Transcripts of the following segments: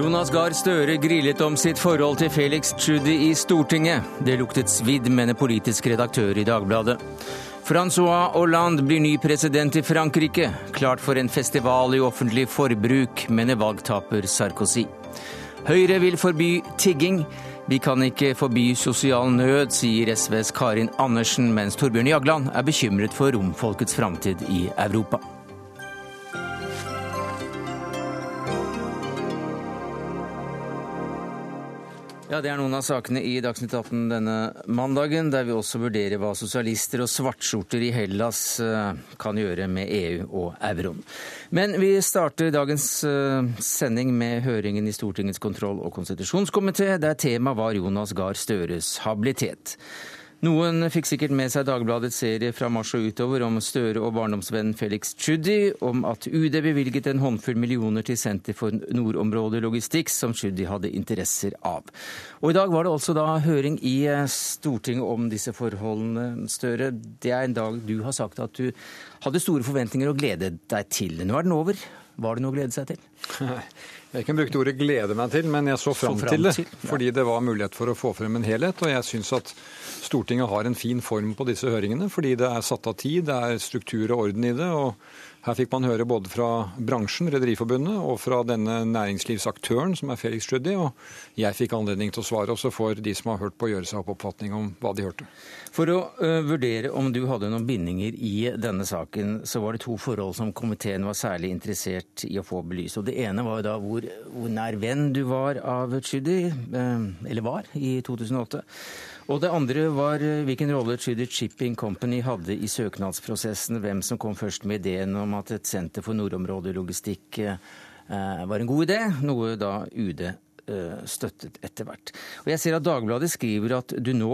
Jonas Gahr Støre grillet om sitt forhold til Felix Tschudi i Stortinget. Det luktet svidd, mener politisk redaktør i Dagbladet. Francois Hollande blir ny president i Frankrike. Klart for en festival i offentlig forbruk, mener valgtaper Sarkozy. Høyre vil forby tigging. Vi kan ikke forby sosial nød, sier SVs Karin Andersen, mens Torbjørn Jagland er bekymret for romfolkets framtid i Europa. Ja, Det er noen av sakene i Dagsnytt 18 denne mandagen, der vi også vurderer hva sosialister og svartskjorter i Hellas eh, kan gjøre med EU og euroen. Men vi starter dagens eh, sending med høringen i Stortingets kontroll- og konstitusjonskomité, der temaet var Jonas Gahr Støres habilitet. Noen fikk sikkert med seg Dagbladets serie fra mars og utover om Støre og barndomsvennen Felix Tschudi, om at UD bevilget en håndfull millioner til Senter for nordområdelogistikk, som Tschudi hadde interesser av. Og I dag var det altså da høring i eh, Stortinget om disse forholdene. Støre, det er en dag du har sagt at du hadde store forventninger og gledet deg til. Nå er den over. Var det noe å glede seg til? Jeg kan bruke ordet 'glede meg til', men jeg så fram, så fram til det. Til, ja. Fordi det var mulighet for å få frem en helhet. Og jeg syns at Stortinget har en fin form på disse høringene, fordi det er satt av tid, det er struktur og orden i det. og her fikk man høre både fra bransjen, Rederiforbundet, og fra denne næringslivsaktøren som er Felix Tschudi. Og jeg fikk anledning til å svare, også for de som har hørt på, å gjøre seg opp oppfatning om hva de hørte. For å uh, vurdere om du hadde noen bindinger i denne saken, så var det to forhold som komiteen var særlig interessert i å få belyst. Og det ene var da hvor, hvor nær venn du var av Tschudi, uh, eller var, i 2008. Og det andre var eh, hvilken rolle Tschudi Shipping Company hadde i søknadsprosessen, hvem som kom først med ideen om at et senter for nordområdelogistikk eh, var en god idé, noe da UD eh, støttet etter hvert. Og jeg ser at Dagbladet skriver at du nå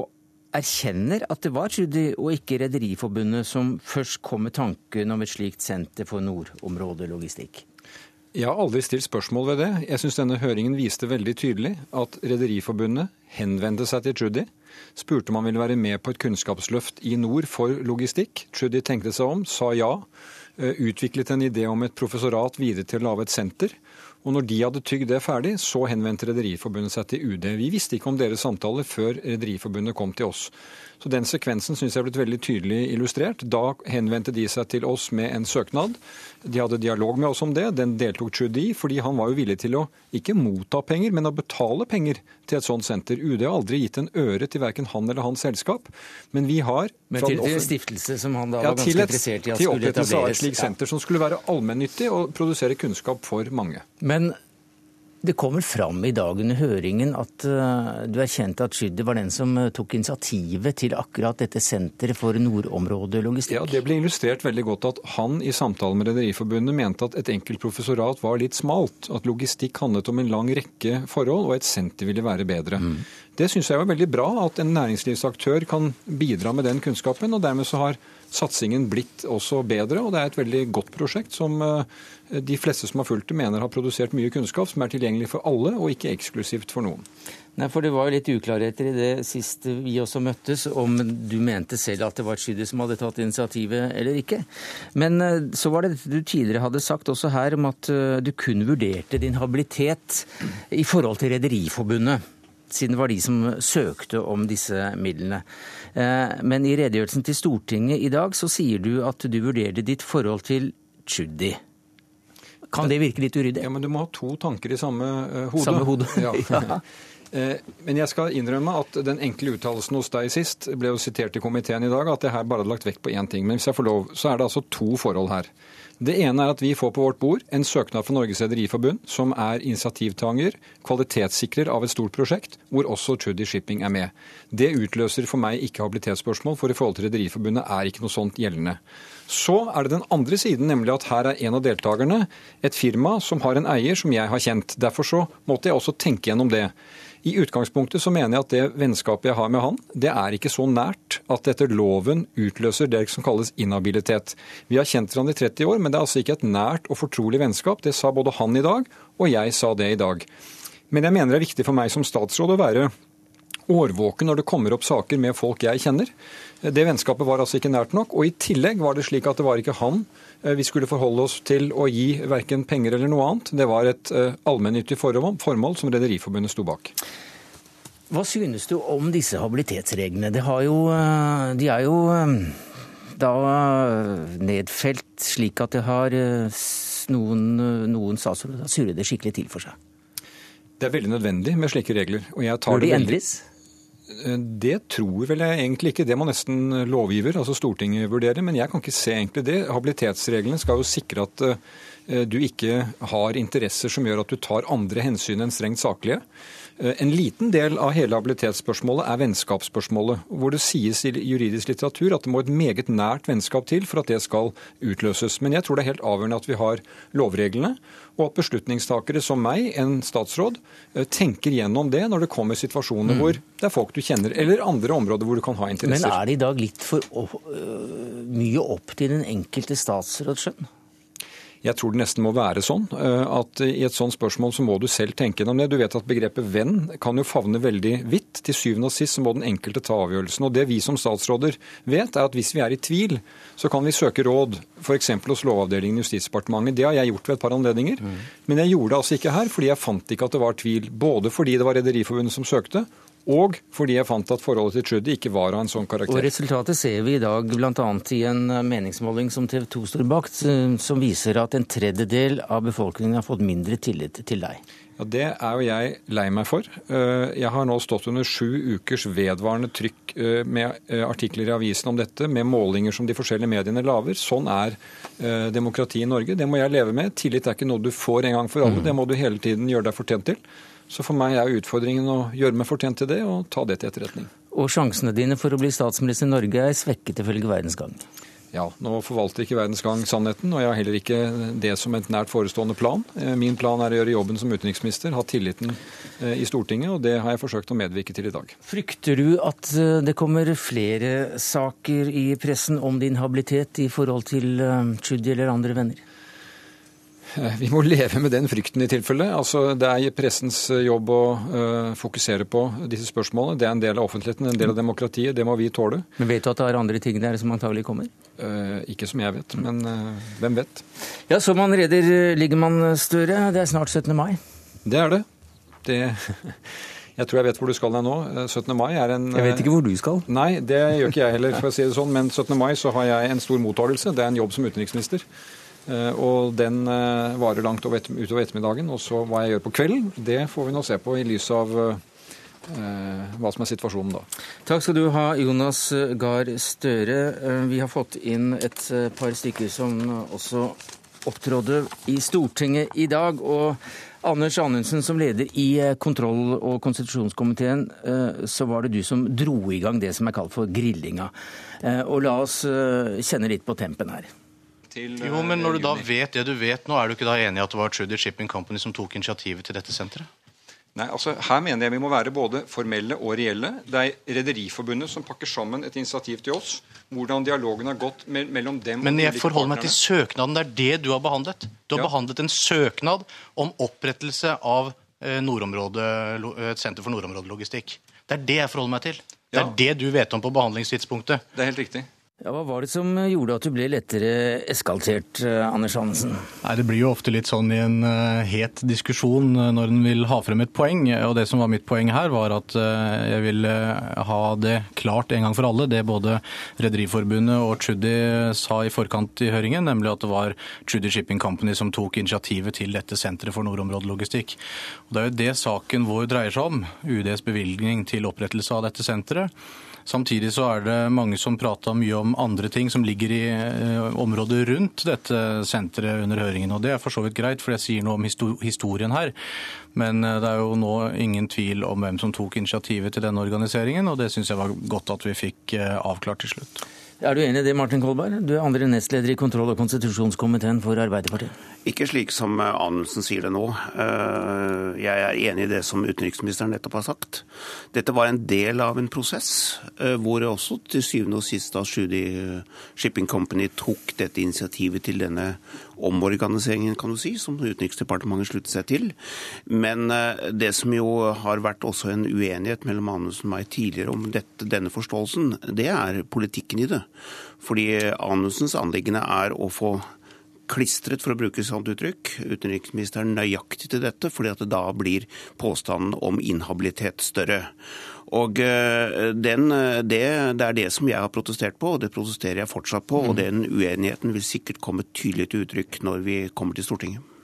erkjenner at det var Tschudi og ikke Rederiforbundet som først kom med tanken om et slikt senter for nordområdelogistikk. Jeg har aldri stilt spørsmål ved det. Jeg syns denne høringen viste veldig tydelig at Rederiforbundet henvendte seg til Tschudi, spurte om han ville være med på et kunnskapsløft i nord for logistikk. Tschudi tenkte seg om, sa ja. Eh, utviklet en idé om et professorat videre til å lage et senter. Og når de hadde tygd det ferdig, så henvendte Rederiforbundet seg til UD. Vi visste ikke om deres samtaler før Rederiforbundet kom til oss. Så den sekvensen synes jeg er blitt veldig tydelig illustrert. Da henvendte de seg til oss med en søknad. De hadde dialog med oss om det. Den deltok Trudy, fordi han var jo villig til å ikke motta penger, men å betale penger til et sånt senter. UD har aldri gitt en øre til verken han eller hans selskap, men vi har Men til, en stiftelse som han da var ganske interessert i at skulle etableres? Til opprettelse av et slikt senter som skulle være allmennyttig og produsere kunnskap for mange. Men det kommer fram i dag under høringen at uh, du erkjente at Skydde var den som uh, tok initiativet til akkurat dette senteret for nordområdelogistikk. Ja, Det ble illustrert veldig godt at han i samtalen med Rederiforbundet mente at et enkelt professorat var litt smalt. At logistikk handlet om en lang rekke forhold, og et senter ville være bedre. Mm. Det syns jeg var veldig bra at en næringslivsaktør kan bidra med den kunnskapen. og dermed så har satsingen blitt også bedre, og det er et veldig godt prosjekt som uh, de fleste som har fulgt det, mener har produsert mye kunnskap som er tilgjengelig for alle, og ikke eksklusivt for noen. Nei, for Det var jo litt uklarheter i det siste vi også møttes, om du mente selv at det var Tschudi som hadde tatt initiativet eller ikke. Men eh, så var det dette du tidligere hadde sagt også her, om at eh, du kun vurderte din habilitet i forhold til Rederiforbundet siden det var de som søkte om disse midlene. Eh, men i redegjørelsen til Stortinget i dag så sier du at du vurderte ditt forhold til Tschudi. Kan det virke litt uryddig? Ja, men Du må ha to tanker i samme uh, hode. Samme hode. ja. ja. Eh, men jeg skal innrømme at den enkle uttalelsen hos deg sist ble jo sitert i komiteen i dag, at jeg her bare hadde lagt vekt på én ting. Men hvis jeg får lov, så er det altså to forhold her. Det ene er at vi får på vårt bord en søknad fra Norges Rederiforbund, som er initiativtanger, kvalitetssikrer av et stort prosjekt, hvor også Trudy Shipping er med. Det utløser for meg ikke habilitetsspørsmål, for i forhold til Rederiforbundet er ikke noe sånt gjeldende. Så er det den andre siden, nemlig at her er en av deltakerne et firma som har en eier som jeg har kjent. Derfor så måtte jeg også tenke gjennom det. I utgangspunktet så mener jeg at det vennskapet jeg har med han, det er ikke så nært at etter loven utløser det som kalles inhabilitet. Vi har kjent hverandre i 30 år, men det er altså ikke et nært og fortrolig vennskap. Det sa både han i dag, og jeg sa det i dag. Men jeg mener det er viktig for meg som statsråd å være årvåken når det kommer opp saker med folk jeg kjenner. Det vennskapet var altså ikke nært nok. Og i tillegg var det slik at det var ikke han vi skulle forholde oss til å gi verken penger eller noe annet. Det var et eh, allmennyttig formål som Rederiforbundet sto bak. Hva synes du om disse habilitetsreglene? De, jo, eh, de er jo da nedfelt slik at det har noen, noen statsråder surret det skikkelig til for seg. Det er veldig nødvendig med slike regler. Bør de endres? Eh, det tror vel jeg egentlig ikke. Det må nesten lovgiver, altså Stortinget, vurdere. Men jeg kan ikke se egentlig det. Habilitetsreglene skal jo sikre at eh, du ikke har interesser som gjør at du tar andre hensyn enn strengt saklige. Eh, en liten del av hele habilitetsspørsmålet er vennskapsspørsmålet, hvor det sies i juridisk litteratur at det må et meget nært vennskap til for at det skal utløses. Men jeg tror det er helt avgjørende at vi har lovreglene, og at beslutningstakere som meg, en statsråd, tenker gjennom det når det kommer situasjoner mm. hvor det er folk du kjenner, eller andre områder hvor du kan ha interesser. Men er det i dag litt for opp, mye opp til den enkelte statsråds skjønn? Jeg tror det nesten må være sånn eh, at i et sånt spørsmål så må du selv tenke gjennom det. Du vet at begrepet venn kan jo favne veldig vidt. Til syvende og sist så må den enkelte ta avgjørelsen. Og det vi som statsråder vet, er at hvis vi er i tvil, så kan vi søke råd, f.eks. hos Lovavdelingen i Justisdepartementet. Det har jeg gjort ved et par anledninger. Mm. Men jeg gjorde det altså ikke her, fordi jeg fant ikke at det var tvil. Både fordi det var Rederiforbundet som søkte, og fordi jeg fant at forholdet til Trudy ikke var av en sånn karakter. Og Resultatet ser vi i dag bl.a. i en meningsmåling som TV 2 står bak, som viser at en tredjedel av befolkningen har fått mindre tillit til deg. Ja, Det er jo jeg lei meg for. Eh, jeg har nå stått under sju ukers vedvarende trykk eh, med eh, artikler i avisen om dette, med målinger som de forskjellige mediene lager. Sånn er demokratiet i Norge. Det må jeg leve med. Tillit er ikke noe du får en gang for alle. Mm. Det må du hele tiden gjøre deg fortjent til. Så for meg er utfordringen å gjøre meg fortjent til det og ta det til etterretning. Og sjansene dine for å bli statsminister i Norge er svekket ifølge Verdens Gang? Ja, nå forvalter ikke Verdens Gang sannheten, og jeg har heller ikke det som et nært forestående plan. Eh, min plan er å gjøre jobben som utenriksminister, ha tilliten eh, i Stortinget, og det har jeg forsøkt å medvirke til i dag. Frykter du at eh, det kommer flere saker i pressen om din habilitet i forhold til Tschudi eller andre venner? Vi må leve med den frykten i tilfelle. Altså, det er pressens eh, jobb å uh, fokusere på disse spørsmålene. Det er en del av offentligheten, en del av demokratiet. Det må vi tåle. Men Vet du at det er andre ting der som antagelig kommer? Uh, ikke som jeg vet, men uh, hvem vet? Ja, Så man reder Liggemann Støre. Det er snart 17. mai. Det er det. det Jeg tror jeg vet hvor du skal deg nå. 17. mai er en Jeg vet ikke hvor du skal. Nei, det gjør ikke jeg heller, for å si det sånn. Men 17. mai så har jeg en stor mottagelse. Det er en jobb som utenriksminister. Eh, og den eh, varer langt utover ettermiddagen. Og så hva jeg gjør på kvelden, det får vi nå se på i lys av eh, hva som er situasjonen da. Takk skal du ha, Jonas Gahr Støre. Vi har fått inn et par stykker som også opptrådde i Stortinget i dag. og Anders Anundsen, som leder i kontroll- og konstitusjonskomiteen, så var det du som dro i gang det som er kalt for grillinga. Og la oss kjenne litt på tempen her til Jo, men når du da vet det du vet nå, er du ikke da enig i at det var Trudy Shipping Company som tok initiativet til dette senteret? Nei, altså Her mener jeg vi må være både formelle og reelle. Det er Rederiforbundet som pakker sammen et initiativ til oss. Hvordan dialogen har gått me mellom dem Men jeg forholder meg til søknaden. Det er det du har behandlet. Du har ja. behandlet en søknad om opprettelse av eh, et senter for nordområdelogistikk. Det er det jeg forholder meg til. Det er ja. det du vet om på behandlingstidspunktet. Det er helt riktig. Ja, Hva var det som gjorde at du ble lettere eskaltert, eh, Anders Hansen? Det blir jo ofte litt sånn i en uh, het diskusjon når en vil ha frem et poeng. Og det som var mitt poeng her, var at jeg ville ha det klart en gang for alle. Det både Rederiforbundet og Tschudi sa i forkant i høringen, nemlig at det var Tschudi Shipping Company som tok initiativet til dette senteret for nordområdelogistikk. Og Det er jo det saken vår dreier seg om. UDs bevilgning til opprettelse av dette senteret. Samtidig så er det mange som prata mye om andre ting som ligger i eh, området rundt dette senteret under høringen. Og det er for så vidt greit, for jeg sier noe om historien her. Men eh, det er jo nå ingen tvil om hvem som tok initiativet til denne organiseringen, og det syns jeg var godt at vi fikk eh, avklart til slutt. Er du enig i det, Martin Kolberg? Du er andre nestleder i kontroll- og konstitusjonskomiteen for Arbeiderpartiet. Ikke slik som eh, Anundsen sier det nå. Eh, jeg er enig i det som utenriksministeren nettopp har sagt. Dette var en del av en prosess eh, hvor også til syvende og sist da Shudi Shipping Company tok dette initiativet til denne omorganiseringen, kan du si, som Utenriksdepartementet sluttet seg til. Men det som jo har vært også en uenighet mellom Anundsen og meg tidligere om dette, denne forståelsen, det er politikken i det. Fordi Anundsens anliggende er å få klistret, for å bruke sånt uttrykk, utenriksministeren nøyaktig til dette, fordi at det da blir påstanden om inhabilitet større. Og eh, den, det, det, er det som jeg har protestert på, og det protesterer jeg fortsatt på. Og mm. den uenigheten vil sikkert komme tydelig til uttrykk når vi kommer til Stortinget.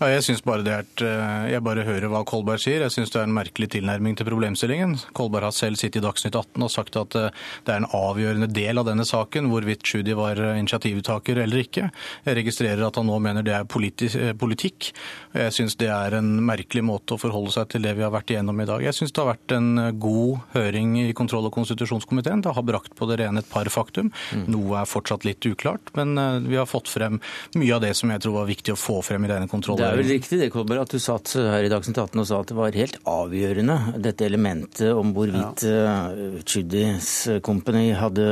Ja, jeg syns bare det er et, eh, jeg bare hører hva Kolberg sier. Jeg syns det er en merkelig tilnærming til problemstillingen. Kolberg har selv sittet i Dagsnytt 18 og sagt at eh, det er en avgjørende del av denne saken hvorvidt Tschudi var eh, initiativtaker eller ikke. Jeg registrerer at han nå mener det er politikk. Jeg syns det er en merkelig måte å forholde seg til det vi har vært igjennom i dag. Jeg syns det har vært en god høring i kontroll- og konstitusjonskomiteen. Det har brakt på det rene et par faktum. Mm. Noe er fortsatt litt uklart, men vi har fått frem mye av det som jeg tror var viktig å få frem i denne kontrollen. Det er vel riktig det, Kolberg, at du satt her i Dagsnytt 18 og sa at det var helt avgjørende, dette elementet om hvorvidt ja. uh, Chudis Company hadde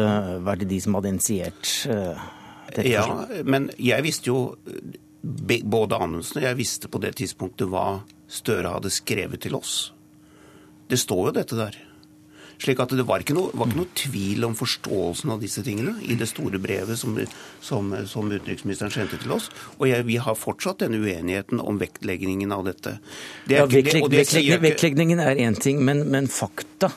vært de som hadde initiert uh, dette. Ja, men jeg visste jo både Anundsen og jeg visste på det tidspunktet hva Støre hadde skrevet til oss. Det står jo dette der. Slik at det var ikke, noe, var ikke noe tvil om forståelsen av disse tingene i det store brevet som, som, som utenriksministeren sendte til oss. Og jeg, vi har fortsatt denne uenigheten om vektleggingen av dette. Det ja, vektlegg, det, vektlegg, vektleggingen er én ting, men, men fakta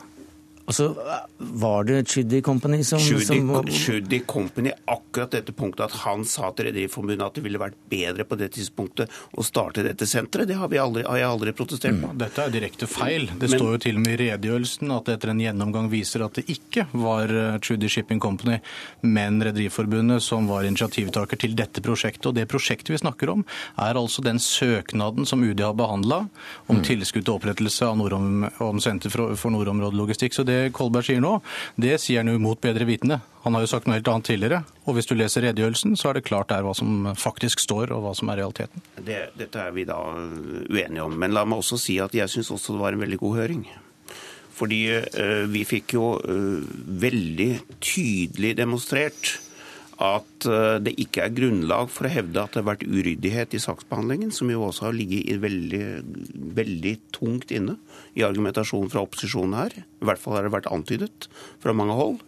Altså, Var det Chuddy Company som, Chuddy, Company, akkurat dette punktet at han sa til Rederiforbundet at det ville vært bedre på det tidspunktet å starte dette senteret, det har, aldri, har jeg aldri protestert på. Mm. Dette er direkte feil. Det Men, står jo til og med i redegjørelsen at etter en gjennomgang viser at det ikke var eh, Chuddy Shipping Company, men Rederiforbundet som var initiativtaker til dette prosjektet. Og det prosjektet vi snakker om, er altså den søknaden som UD har behandla om mm. tilskudd til opprettelse av Nordom, om Senter for, for nordområdelogistikk. Så det det Kolberg sier nå, det sier han jo mot bedre vitende. Han har jo sagt noe helt annet tidligere. Og hvis du leser redegjørelsen, så er det klart der hva som faktisk står, og hva som er realiteten. Det, dette er vi da uenige om. Men la meg også si at jeg syns også det var en veldig god høring. Fordi uh, vi fikk jo uh, veldig tydelig demonstrert at eh, det ikke er grunnlag for å hevde at det har vært uryddighet i saksbehandlingen, som jo også har ligget veldig, veldig tungt inne i argumentasjonen fra opposisjonen her. I hvert fall har det vært antydet fra mange hold.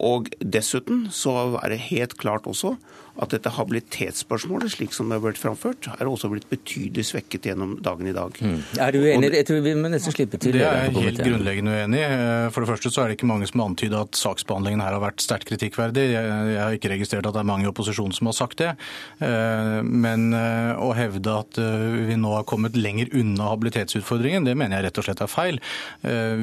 Og dessuten så er det helt klart også at dette habilitetsspørsmålet, slik som det har vært framført, er også blitt betydelig svekket gjennom dagen i dag. Mm. Er du uenig? Jeg tror vi må nesten slippe til. Det er jeg helt grunnleggende uenig i. For det første så er det ikke mange som har antydet at saksbehandlingen her har vært sterkt kritikkverdig. Jeg har ikke registrert at det er mange i opposisjonen som har sagt det. Eh, men eh, å hevde at eh, vi nå har kommet lenger unna habilitetsutfordringen, det mener jeg rett og slett er feil.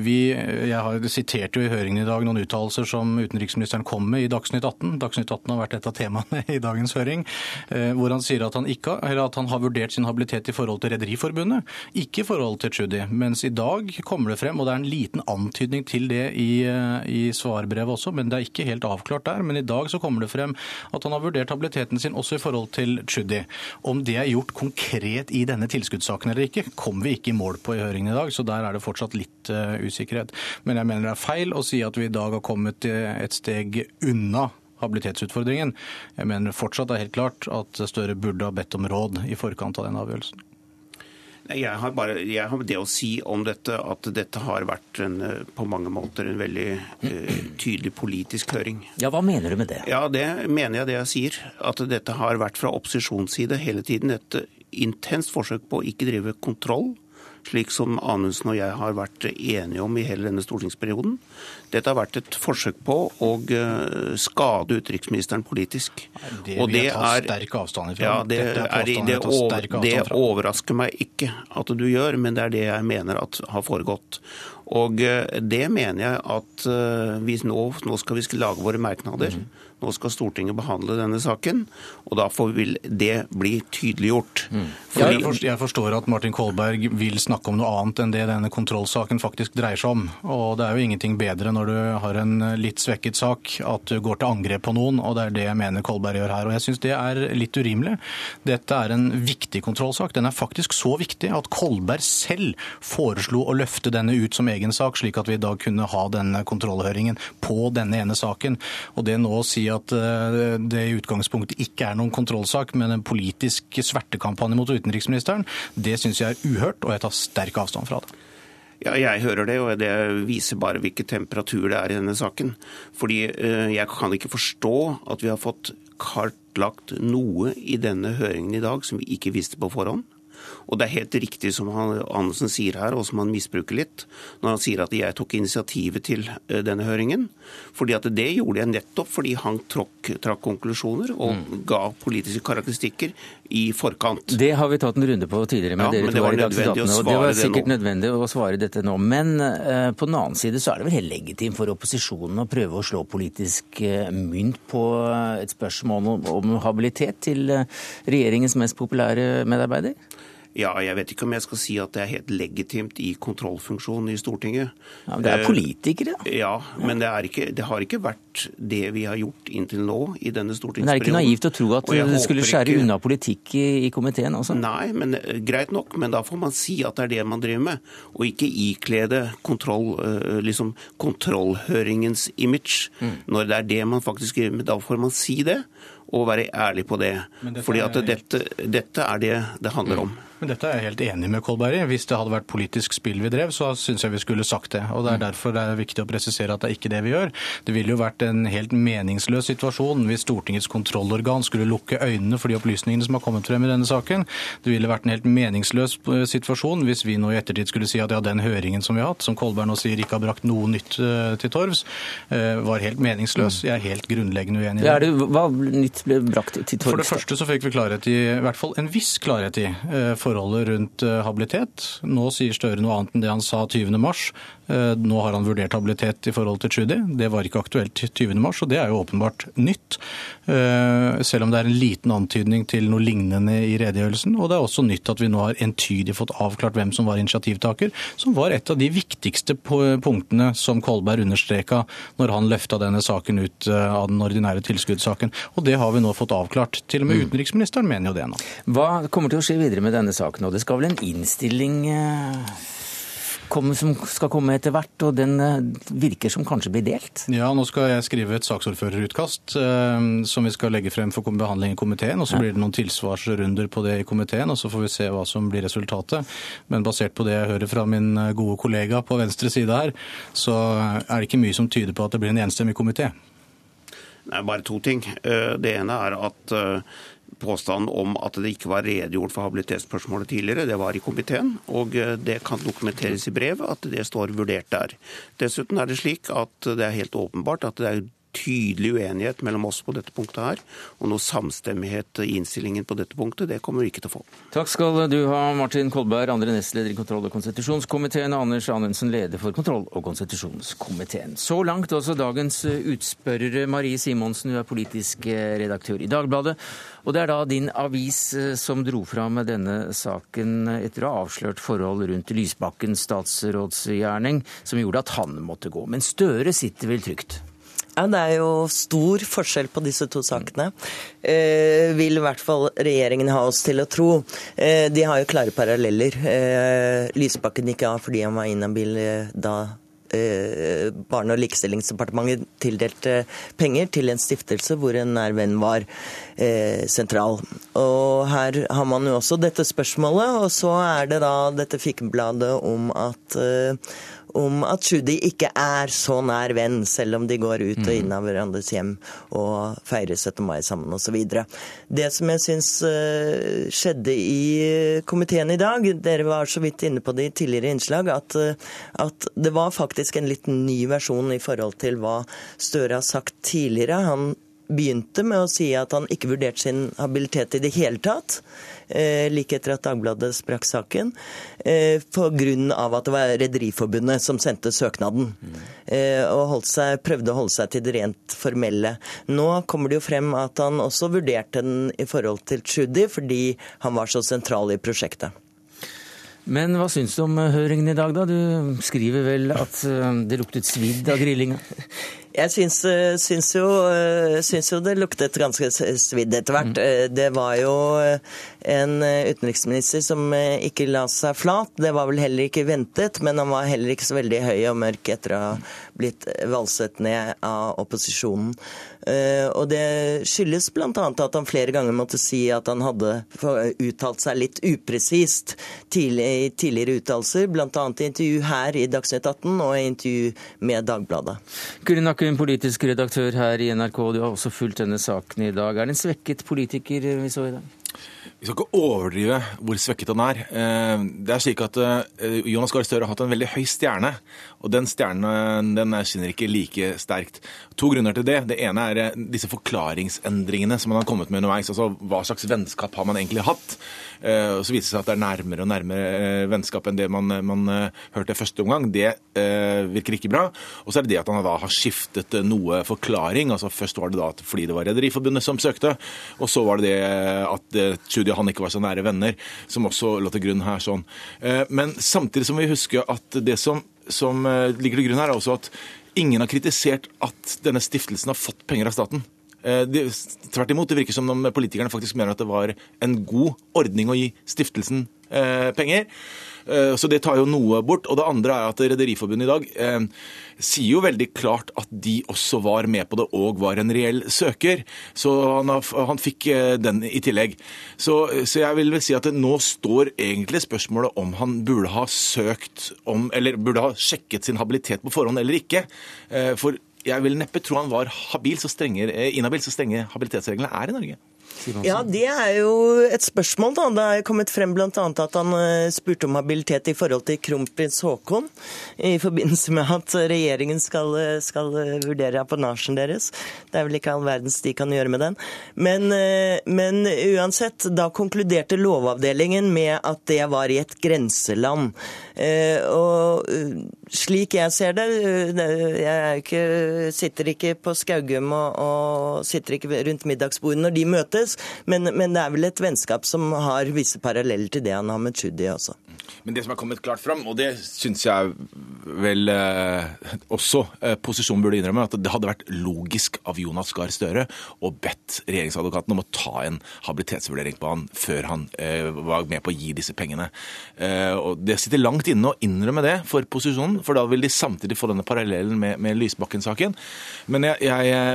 Vi, jeg har sitert jo i høringen i dag noen uttalelser som utenriksministeren kom med i Dagsnytt 18. Dagsnytt 18 har vært et av temaene i dag dagens høring, eh, hvor han sier at han, ikke, at han har vurdert sin habilitet i forhold til Rederiforbundet, ikke i forhold til Tschudi. Mens i dag kommer det frem, og det er en liten antydning til det i, eh, i svarbrevet også, men det er ikke helt avklart der. Men i dag så kommer det frem at han har vurdert habiliteten sin også i forhold til Tschudi. Om det er gjort konkret i denne tilskuddssaken eller ikke, kommer vi ikke i mål på i høringen i dag, så der er det fortsatt litt uh, usikkerhet. Men jeg mener det er feil å si at vi i dag har kommet et steg unna habilitetsutfordringen. Jeg mener fortsatt det er helt klart at Støre burde ha bedt om råd i forkant av den avgjørelsen. Jeg har, bare, jeg har det å si om dette at dette har vært en, på mange måter en veldig uh, tydelig politisk høring. Ja, Hva mener du med det? Ja, Det mener jeg det jeg sier. At dette har vært fra opposisjonsside hele tiden et intenst forsøk på å ikke drive kontroll slik som Anundsen og jeg har vært enige om i hele denne stortingsperioden. Dette har vært et forsøk på å eh, skade utenriksministeren politisk. Det vil jeg ta sterk avstand ifra. Ja, det, er, det, over, det overrasker meg ikke at du gjør, men det er det jeg mener at har foregått. Og eh, det mener jeg at eh, vi nå, nå skal vi lage våre merknader. Mm. Nå skal Stortinget behandle denne saken, og da vil det bli tydeliggjort. Mm. Fordi... Jeg forstår at Martin Kolberg vil snakke om noe annet enn det denne kontrollsaken faktisk dreier seg om. Og det er jo ingenting bedre når du har en litt svekket sak, at du går til angrep på noen, og det er det jeg mener Kolberg gjør her. Og jeg syns det er litt urimelig. Dette er en viktig kontrollsak. Den er faktisk så viktig at Kolberg selv foreslo å løfte denne ut som egen sak, slik at vi da kunne ha denne kontrollhøringen på denne ene saken. Og det nå å at eh, det i utgangspunktet ikke er noen kontrollsak, men en politisk svertekampanje mot utenriksministeren, det syns jeg er uhørt, og jeg tar sterk avstand fra det. Ja, jeg hører det, og det viser bare hvilken temperatur det er i denne saken. Fordi eh, jeg kan ikke forstå at vi har fått kartlagt noe i denne høringen i dag som vi ikke visste på forhånd. Og det er helt riktig som Andersen sier her, og som han misbruker litt, når han sier at jeg tok initiativet til eh, denne høringen. Fordi at det gjorde jeg nettopp fordi han tråkk, trakk konklusjoner og mm. ga politiske karakteristikker i forkant. Det har vi tatt en runde på tidligere med ja, dere to her i Dagsnytt 18. Og det var sikkert det nødvendig å svare dette nå. Men uh, på den annen side så er det vel helt legitimt for opposisjonen å prøve å slå politisk uh, mynt på et spørsmål om, om habilitet til regjeringens mest populære medarbeider? Ja, jeg vet ikke om jeg skal si at det er helt legitimt i kontrollfunksjonen i Stortinget. Ja, men Det er politikere, da. Ja, men det, ikke, det, har ikke vært det vi har gjort inntil nå i denne stortingsperioden. Men er det ikke naivt å tro at du skulle skjære ikke... unna politikk i, i, komiteen også? Nei, men eh, greit nok. Men da får man si at det er det man driver med, og ikke iklede kontroll, eh, liksom, kontrollhøringens image mm. når det er det man faktisk driver med. Da får man si det og være ærlig på det. Fordi at dette, dette er det det handler om. Men Dette er jeg helt enig med Kolberg i. Hvis det hadde vært politisk spill vi drev, så syns jeg vi skulle sagt det. Og Det er derfor det er viktig å presisere at det er ikke det vi gjør. Det ville jo vært en helt meningsløs situasjon hvis Stortingets kontrollorgan skulle lukke øynene for de opplysningene som har kommet frem i denne saken. Det ville vært en helt meningsløs eh, situasjon hvis vi nå i ettertid skulle si at ja, den høringen som vi har hatt, som Kolberg nå sier ikke har brakt noe nytt eh, til torvs, eh, var helt meningsløs. Jeg er helt grunnleggende uenig i det. Hva nytt ble brakt til torvs? For det første så fikk vi klarhet i, i hvert fall en viss klarhet i forholdet rundt eh, habilitet. Nå sier Støre noe annet enn det han sa 20.3. Eh, nå har han vurdert habilitet i forhold til Trudy. Det var ikke aktuelt 20.3, og det er jo åpenbart nytt. Eh, selv om det er en liten antydning til noe lignende i redegjørelsen. Og det er også nytt at vi nå har entydig fått avklart hvem som var initiativtaker, som var et av de viktigste punktene som Kolberg understreka når han løfta denne saken ut av den ordinære tilskuddssaken. Og det har vi nå fått avklart. Til og med mm. utenriksministeren mener jo det nå. Hva kommer til å skje videre med denne saken? Og det skal vel en innstilling Komme, som skal komme etter hvert, og den eh, virker som kanskje blir delt? Ja, nå skal jeg skrive et saksordførerutkast eh, som vi skal legge frem for behandling i komiteen. og Så blir det noen tilsvarsrunder på det i komiteen, og så får vi se hva som blir resultatet. Men basert på det jeg hører fra min gode kollega på venstre side her, så er det ikke mye som tyder på at det blir en enstemmig komité. Nei, Bare to ting. Det ene er at påstanden om at det ikke var redegjort for habilitetsspørsmålet tidligere. Det var i komiteen, og eh, det kan dokumenteres i brev at det står vurdert der. Dessuten er det slik at det er helt åpenbart at det er tydelig uenighet mellom oss på dette punktet her. Og noe samstemmighet i innstillingen på dette punktet, det kommer vi ikke til å få. Takk skal du ha, Martin Kolberg, andre nestleder i kontroll- og konstitusjonskomiteen, og Anders Anundsen, leder for kontroll- og konstitusjonskomiteen. Så langt også dagens utspørrere. Marie Simonsen, du er politisk redaktør i Dagbladet. Og det er da din avis som dro fram denne saken etter å ha avslørt forhold rundt Lysbakkens statsrådsgjerning, som gjorde at han måtte gå. Men Støre sitter vel trygt? Ja, Det er jo stor forskjell på disse to sakene. Eh, vil i hvert fall regjeringen ha oss til å tro. Eh, de har jo klare paralleller. Eh, Lysbakken gikk av fordi han var inhabil eh, da eh, Barne- og likestillingsdepartementet tildelte penger til en stiftelse hvor en nær venn var eh, sentral. Og her har man jo også dette spørsmålet, og så er det da dette fikenbladet om at om at Tschudi ikke er så nær venn, selv om de går ut og mm. inn av hverandres hjem og feirer 17. mai sammen osv. Det som jeg syns eh, skjedde i komiteen i dag, dere var så vidt inne på det i tidligere innslag, at, eh, at det var faktisk en litt ny versjon i forhold til hva Støre har sagt tidligere. Han begynte med å si at han ikke vurderte sin habilitet i det hele tatt. Eh, like etter at Dagbladet sprakk saken, eh, pga. at det var Rederiforbundet som sendte søknaden. Eh, og seg, prøvde å holde seg til det rent formelle. Nå kommer det jo frem at han også vurderte den i forhold til Tschudi, fordi han var så sentral i prosjektet. Men hva syns du om høringen i dag, da? Du skriver vel at det luktet svidd av grillinga? Jeg syns, eh, syns, jo, eh, syns, jo, det luktet ganske svidd etter hvert. Mm. Eh, det var jo en utenriksminister som ikke la seg flat. Det var vel heller ikke ventet, men han var heller ikke så veldig høy og mørk etter å ha blitt valset ned av opposisjonen. Og det skyldes bl.a. at han flere ganger måtte si at han hadde uttalt seg litt upresist i tidligere uttalelser, bl.a. i intervju her i Dagsnytt 18 og i intervju med Dagbladet. Kunne Bakken, politisk redaktør her i NRK, du har også fulgt denne saken i dag. Er det en svekket politiker vi så i dag? Vi skal ikke overdrive hvor svekket han er. Eh, det er slik at eh, Jonas Gahr Støre har hatt en veldig høy stjerne, og den stjernen den skinner ikke like sterkt. To grunner til det. Det ene er eh, disse forklaringsendringene som han har kommet med underveis. Altså hva slags vennskap har man egentlig hatt? Og så viser det seg at det er nærmere og nærmere vennskap enn det man, man hørte første omgang. Det virker ikke bra. Og så er det det at han da har skiftet noe forklaring. altså Først var det da fordi det var Rederiforbundet som søkte, og så var det det at Tschudi og han ikke var så nære venner, som også lå til grunn her. sånn. Eh, men samtidig må vi huske at det som, som eh, ligger til grunn her, er også at ingen har kritisert at denne stiftelsen har fått penger av staten. De, tvert imot, det virker som om politikerne faktisk mener at det var en god ordning å gi stiftelsen eh, penger. Eh, så det tar jo noe bort. Og det andre er at Rederiforbundet i dag eh, sier jo veldig klart at de også var med på det og var en reell søker. Så han, han fikk eh, den i tillegg. Så, så, jeg vil vel si at nå står egentlig spørsmålet om han burde ha søkt om, eller burde ha sjekket sin habilitet på forhånd eller ikke. For jeg vil neppe tro han var habil, så strenge, inhabil så strenge habilitetsreglene er i Norge. Ja, Det er jo et spørsmål. da. Det er kommet frem bl.a. at han eh, spurte om habilitet i forhold til kronprins Haakon i forbindelse med at regjeringen skal, eh, skal eh, vurdere apanasjen deres. Det er vel ikke all verdens de kan gjøre med den. Men, men uansett, da konkluderte Lovavdelingen med at det var i et grenseland. Og slik jeg ser det, jeg ikke, sitter ikke på Skaugum og, og sitter ikke rundt middagsbordet når de møtes, men, men, det er vel et vennskap som har visse paralleller til det han har med Tschudi også. Men det som er kommet klart fram, og det syns jeg vel eh, også eh, posisjonen burde innrømme, at det hadde vært logisk av Jonas Gahr Støre å bedt regjeringsadvokaten om å ta en habilitetsvurdering på han før han eh, var med på å gi disse pengene. Eh, og Det sitter langt inne å innrømme det for posisjonen, for da vil de samtidig få denne parallellen med, med Lysbakken-saken. Men,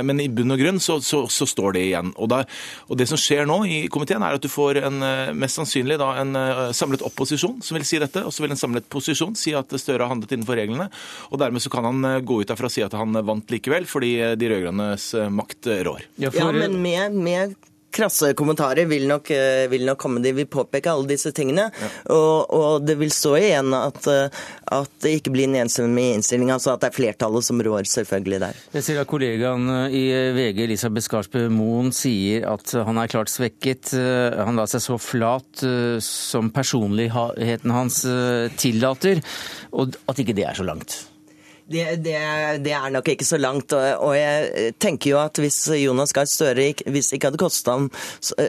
men, i bunn og grunn så, så, så står det igjen. Og, da, og, det som skjer nå i komiteen, er at du får en, eh, mest sannsynlig da, en eh, samlet opposisjon som vil si dette, og så vil en samlet posisjon si at Støre har handlet innenfor reglene. Og dermed så kan han eh, gå ut derfra og si at han vant likevel, fordi de rød-grønnes makt rår. Ja, for... ja men med, med krasse kommentarer vil nok, eh, vil nok, komme. De vil påpeke alle disse tingene. Ja. Og, og, det vil stå igjen at, eh, at, det ikke blir en enstemmig innstilling. Altså at det er flertallet som rår, selvfølgelig der. Jeg ser at kollegaen i VG, Elisabeth Skarsbø Moen, sier at han er klart svekket. Han la seg så flat eh, som personligheten hans tillater, og at ikke det er så langt. Det, det, det, er nok ikke så langt. Og, jeg tenker jo at hvis Jonas Gahr Støre hvis det ikke hadde kosta ham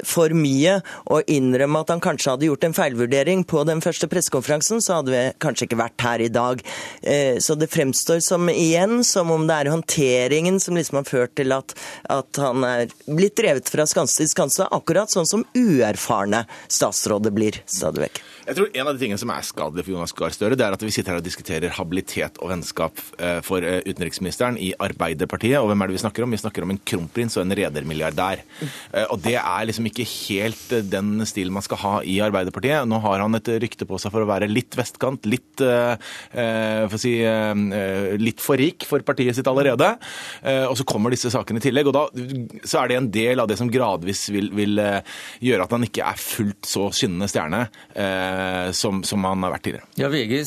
for mye å innrømme at han kanskje hadde gjort en feilvurdering på den første pressekonferansen, så hadde vi kanskje ikke vært her i dag. Eh, så det fremstår som igjen som om det er håndteringen som liksom har ført til at, at han er blitt drevet fra skanse til skanse, akkurat sånn som uerfarne statsråder blir stadig vekk. Jeg tror En av de tingene som er skadelig for Jonas Gahr Støre, det er at vi sitter her og diskuterer habilitet og vennskap eh, for eh, utenriksministeren i Arbeiderpartiet. Og hvem er det vi snakker om? Vi snakker om en kronprins og en redermilliardær. Eh, og det er liksom ikke helt den stilen man skal ha i Arbeiderpartiet. Nå har han et rykte på seg for å være litt vestkant, litt, for, si, litt for rik for partiet sitt allerede. Og så kommer disse sakene i tillegg. Og da så er det en del av det som gradvis vil, vil gjøre at han ikke er fullt så skinnende stjerne som, som, han har vært tidligere. Ja, VG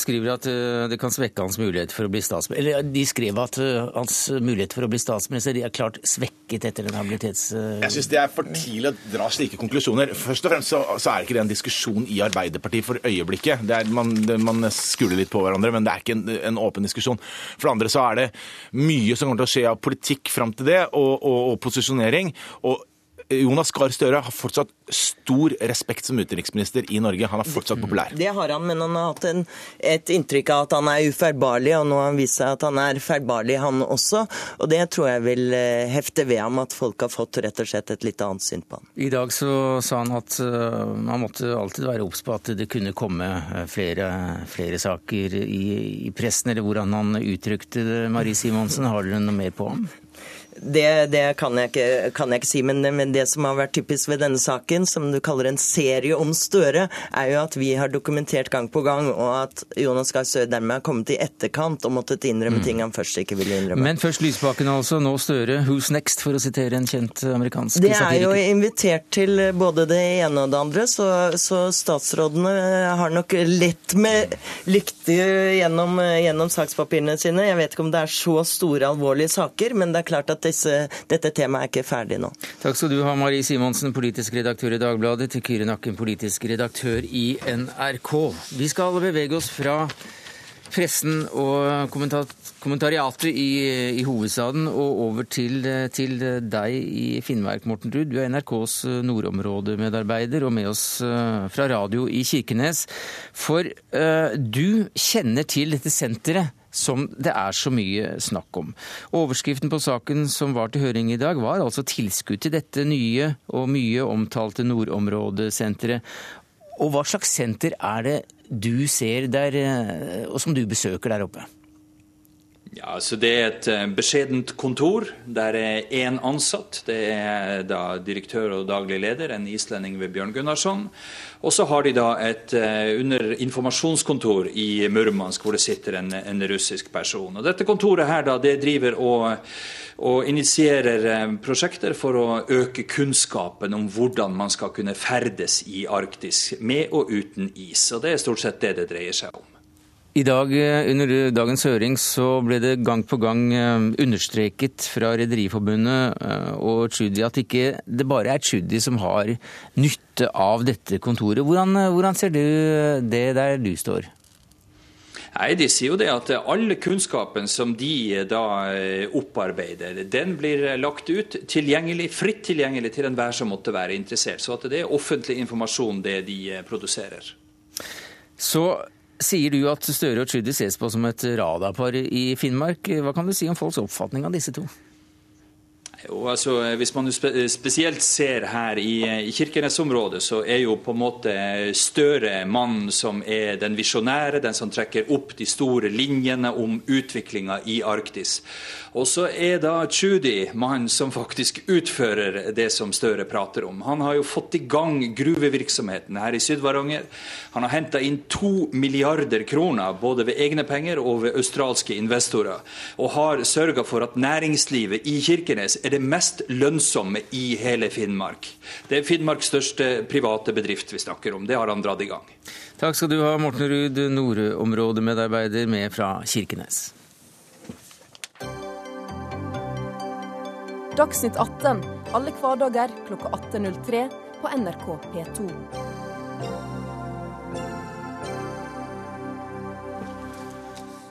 skriver at eh, det kan svekke hans mulighet for å bli statsminister. Eller de skrev at hans mulighet for å bli statsminister de er klart svekket etter den habilitets... Jeg syns det er for tidlig å dra slike konklusjoner. Først og fremst så, så er ikke det en diskusjon i Arbeiderpartiet for øyeblikket. Det er, man, man skuler litt på hverandre, men det er ikke en, en, åpen diskusjon. For det andre så er det mye som kommer til å skje av politikk fram til det, og, og, og posisjonering. og Jonas Gahr Støre har fortsatt stor respekt som utenriksminister i Norge. Han er fortsatt populær. Det har han, men han har hatt en, et inntrykk av at han er uferbarlig, og nå har han vist seg at han er feilbarlig, han også. Og det tror jeg vil eh, hefte ved ham at folk har fått rett og slett et litt annet syn på han. I dag så sa han at man måtte alltid være obs på at det kunne komme eh, flere, flere saker i, i, pressen, eller hvordan han uttrykte det. Marie Simonsen, har dere noe mer på ham? Det, det kan, jeg ikke, kan, jeg ikke, si, men, men, det som har vært typisk ved denne saken, som du kaller en serie om Støre, er jo at vi har dokumentert gang på gang, og at Jonas Gahr Støre dermed har kommet i etterkant og måttet innrømme mm. ting han først ikke ville innrømme. Men først Lysbakken altså, nå Støre. Who's next, for å sitere en kjent amerikansk satiriker? Det er jo invitert til både det ene og det andre, så, så statsrådene har nok lett med lykte gjennom, gjennom sakspapirene sine. Jeg vet ikke om det er så store, alvorlige saker, men det er klart at disse, dette temaet er ikke ferdig nå. Takk skal du ha, Marie Simonsen, politisk redaktør i Dagbladet, til Kyrre Nakken, politisk redaktør i NRK. Vi skal bevege oss fra pressen og kommentariatet i, i, hovedstaden og over til, til, deg i Finnmark, Morten Ruud. Du er NRKs nordområdemedarbeider og med oss eh, fra radio i Kirkenes. For uh, du kjenner til dette senteret som det er så mye snakk om. Overskriften på saken som var til høring i dag, var altså tilskudd til dette nye og mye omtalte nordområdesenteret. Og hva slags senter er det du ser der, eh, og som du besøker der oppe? Ja, så Det er et eh, beskjedent kontor. Der er én ansatt. Det er da direktør og daglig leder, en islending ved Bjørn Gunnarsson. Og så har de da et uh, under informasjonskontor i Murmansk, hvor det sitter en, en, russisk person. Og Dette kontoret her da, det driver og, og initierer uh, prosjekter for å øke kunnskapen om hvordan man skal kunne ferdes i Arktis, med og uten is. Og Det er stort sett det det dreier seg om. I dag, eh, Under dagens høring så ble det gang på gang eh, understreket fra Rederiforbundet eh, og Tschudi at ikke det bare er Tschudi som har nytte av dette kontoret. Hvordan, hvordan ser du det der du står? Nei, De sier jo det at alle kunnskapen som de da opparbeider, den blir lagt ut tilgjengelig, fritt tilgjengelig til enhver som måtte være interessert. Så at det er offentlig informasjon det de produserer. Så sier du at Støre og Tschudi ses på som et radarpar i Finnmark. Hva kan du si om folks oppfatning av disse to? Jo, altså, hvis man spesielt ser her i, Kirkenes-området, så er jo på en måte Støre mannen som er den visjonære, den som trekker opp de store linjene om utviklinga i Arktis. Og så er da Tschudi mannen som faktisk utfører det som Støre prater om. Han har jo fått i gang gruvevirksomheten her i Syd-Varanger. Han har henta inn to milliarder kroner, både ved egne penger og ved australske investorer. Og har sørga for at næringslivet i Kirkenes er det mest lønnsomme i hele Finnmark. Det er Finnmarks største private bedrift vi snakker om. Det har han dratt i gang. Takk skal du ha, Morten Ruud, nordområdemedarbeider med fra Kirkenes. Dagsnytt 18 alle hverdager klokka 18.03 på NRK P2.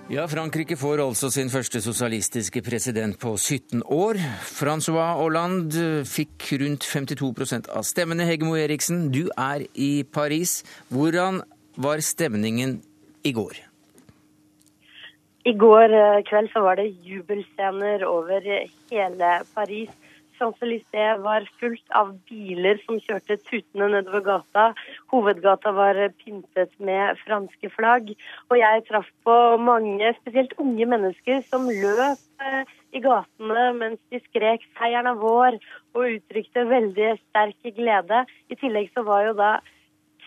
Ja, Frankrike får altså sin første sosialistiske president på 17 år. Francois Hollande fikk rundt 52 av stemmene. Hegemo Eriksen, du er i Paris. Hvordan var stemningen i går? I går eh, kveld så var det jubelscener over hele Paris. Champs-Élysées var fullt av biler som kjørte tutende nedover gata. Hovedgata var pyntet med franske flagg. Og jeg traff på mange, spesielt unge mennesker, som løp eh, i gatene mens de skrek 'seieren er vår' og uttrykte veldig sterk glede. I tillegg så var jo da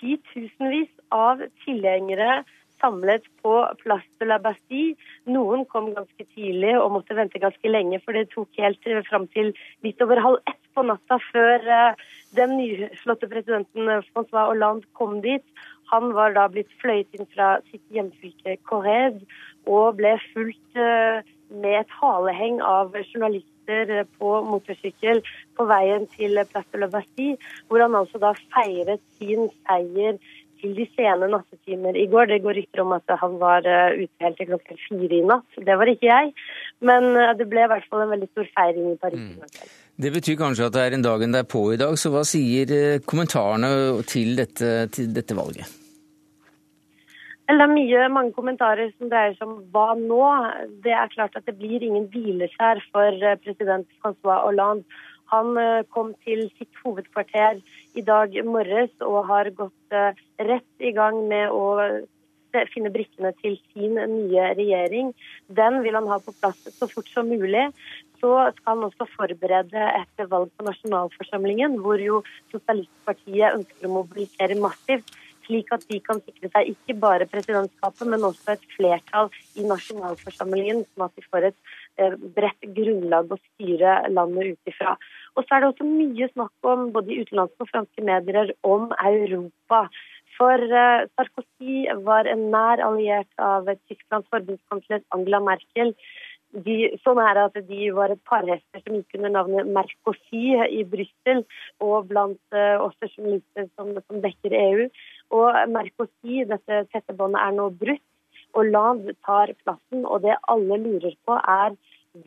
titusenvis av tilhengere samlet på Place de la Bastille. Noen kom ganske tidlig og måtte vente ganske lenge, for det tok helt eh, fram til litt over halv ett på natta før eh, den nyslåtte presidenten François Francois Hollande kom dit. Han var da blitt fløyet inn fra sitt hjemfylke Corrèze og ble fulgt med et haleheng av journalister på motorsykkel på veien til Place de la Bastille, hvor han altså da feiret sin seier til de sene nattetimer i går. Det går rykter om at han var eh, ute helt til klokken fire i natt. Det var ikke jeg. Men eh, det ble i hvert fall en veldig stor feiring i Paris. Mm. Det betyr kanskje at det er en dagen på i dag, så hva sier eh, kommentarene til dette, til dette valget? Det er mye, mange kommentarer som dreier seg om hva nå. Det er klart at det blir ingen hvileskjær for president Francois Hollande. Han eh, kom til sitt hovedkvarter i dag morges og har gått eh, rett i gang med å finne brikkene til sin nye regjering. Den vil han ha på plass så fort som mulig. Så skal han også forberede et valg på nasjonalforsamlingen, hvor jo Sosialistpartiet ønsker å mobilisere massivt slik at de kan sikre seg ikke bare presidentskapet, men også et flertall i nasjonalforsamlingen, sånn at de får et eh, bredt grunnlag å styre landet ut ifra. Og så er det også mye snakk om, både i utenlandske og franske medier, om Europa. For uh, Sarkozy var en nær alliert av Tysklands forbundskansler Angela Merkel. De, sånn er det at de var et parhester som gikk under navnet Mercosi i Brussel, og blant uh, oss journalister som, som dekker EU. Og Mercosi, dette tette båndet, er nå brutt. Og Land tar plassen, og det alle lurer på, er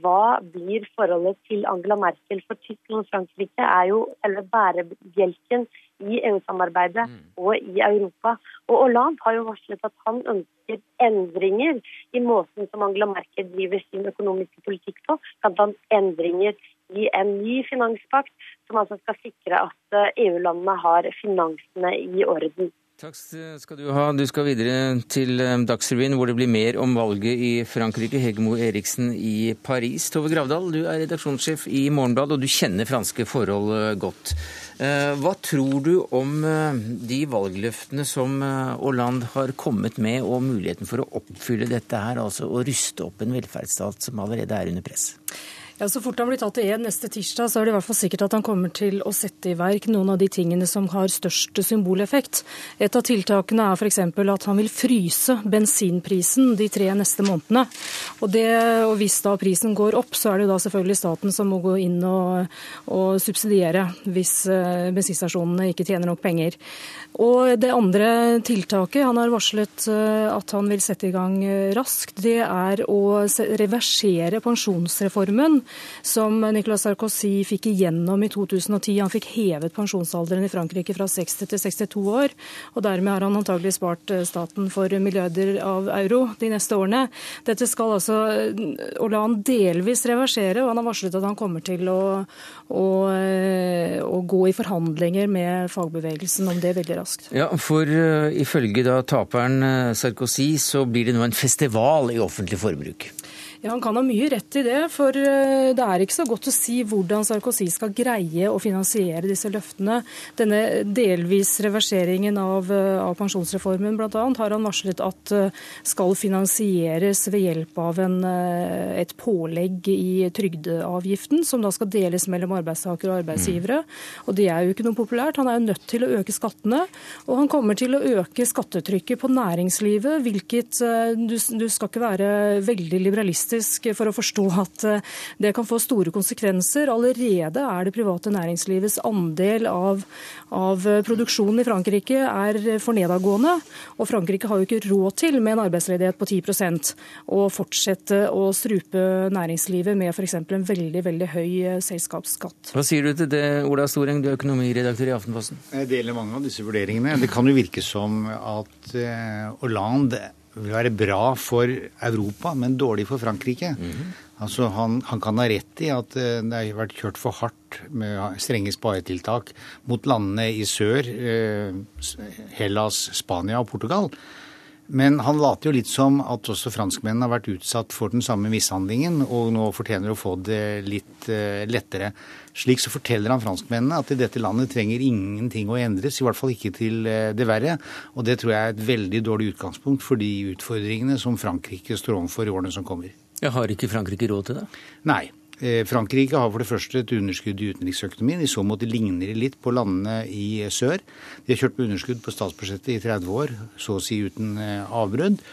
hva blir forholdet til Angela Merkel? For Tyskland og Frankrike er jo selve bærebjelken i EU-samarbeidet mm. og i Europa. Og Hollande har jo varslet at han ønsker endringer i måten som Angela Merkel driver sin økonomiske politikk på. Bl.a. endringer i en ny finanspakt som altså skal sikre at eh, EU-landene har finansene i orden. Takk skal du ha. Du skal videre til eh, Dagsrevyen, hvor det blir mer om valget i Frankrike. Hegemo Eriksen i Paris. Tove Gravdal, du er redaksjonssjef i Morgenbladet, og du kjenner franske forhold eh, godt. Eh, hva tror du om de valgløftene som Hollande har kommet med, og muligheten for å oppfylle dette her, altså å ruste opp en velferdsstat som allerede er under press? Ja, Så fort han blir tatt i ed neste tirsdag, så er det i hvert fall sikkert at han kommer til å sette i verk noen av de tingene som har størst symboleffekt. Et av tiltakene er f.eks. at han vil fryse bensinprisen de tre neste månedene. Og, det, og hvis da prisen går opp, så er det da selvfølgelig staten som må gå inn og, og subsidiere hvis eh, bensinstasjonene ikke tjener nok penger. Og det andre tiltaket han har varslet eh, at han vil sette i gang eh, raskt, det er å reversere pensjonsreformen som Nicolas Sarkozy fikk igjennom i 2010. Han fikk hevet pensjonsalderen i Frankrike fra 60 til 62 år. Og dermed har han antagelig spart eh, staten for milliarder av euro de neste årene. Dette skal altså Hollande delvis reversere, og han har varslet at han kommer til å, å, å gå i forhandlinger med fagbevegelsen om det veldig raskt. Ja, for ifølge da taperen Sarkozy så blir det nå en festival i offentlig forbruk. Ja, Han kan ha mye rett i det, for eh, det er ikke så godt å si hvordan Sarkozy skal greie å finansiere disse løftene. Denne delvis reverseringen av, eh, av pensjonsreformen bl.a. har han varslet at eh, skal finansieres ved hjelp av en, et pålegg i trygdeavgiften, som da skal deles mellom arbeidstakere og arbeidsgivere. Og det er jo ikke noe populært. Han er jo nødt til å øke skattene, og han kommer til å øke skattetrykket på næringslivet, hvilket du, du skal ikke være veldig liberalist realistisk for å forstå at eh, det kan få store konsekvenser. Allerede er det private næringslivets andel av, av produksjonen i Frankrike er for nedadgående. Og Frankrike har jo ikke råd til, med en arbeidsledighet på 10% å fortsette å strupe næringslivet med f.eks. en veldig veldig høy eh, selskapsskatt. Hva sier du til det, Ola Storeng, du er økonomiredaktør i Aftenposten? Jeg deler mange av disse vurderingene. Det kan jo virke som at eh, Hollande vil være bra for Europa, men dårlig for Frankrike. Mm -hmm. Altså han, han, kan ha rett i at eh, det har vært kjørt for hardt med strenge sparetiltak mot landene i sør, eh, Hellas, Spania og Portugal. Men han later jo litt som at også franskmennene har vært utsatt for den samme mishandlingen, og nå fortjener å få det litt uh, lettere. Slik så forteller han franskmennene at i dette landet trenger ingenting å endres, i hvert fall ikke til uh, det verre. Og det tror jeg er et veldig dårlig utgangspunkt for de utfordringene som Frankrike står overfor i årene som kommer. Jeg har ikke Frankrike råd til det? Nei. Eh, Frankrike har for det første et underskudd i utenriksøkonomien. I så måte ligner de litt på landene i sør. De har kjørt med underskudd på statsbudsjettet i 30 år, så å si uten eh, avbrudd.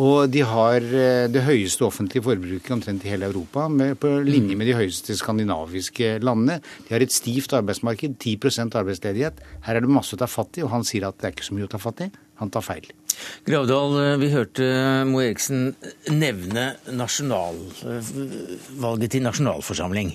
Og de har eh, det høyeste offentlige forbruket omtrent i hele Europa, på linje med de høyeste skandinaviske landene. De har et stivt arbeidsmarked, 10% arbeidsledighet. Her er det masse å ta fatt i, og han sier at det er ikke så mye å ta fatt i. Han tar feil. Gravdal, vi hørte Moe Eriksen nevne valget til nasjonalforsamling.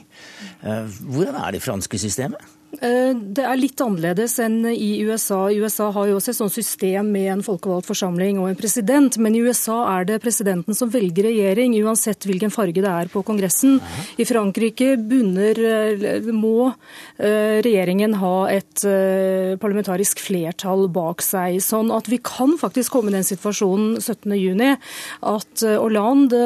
Hvordan er det franske systemet? Eh, det er litt annerledes enn i USA. USA har jo også et sånt system med en folkevalgt forsamling og en president, men i USA er det presidenten som velger regjering, uansett hvilken farge det er på Kongressen. I Frankrike bunner, eh, må eh, regjeringen ha et parlamentarisk flertall bak seg. Sånn at vi kan faktisk komme i den situasjonen 17.6 at Hollande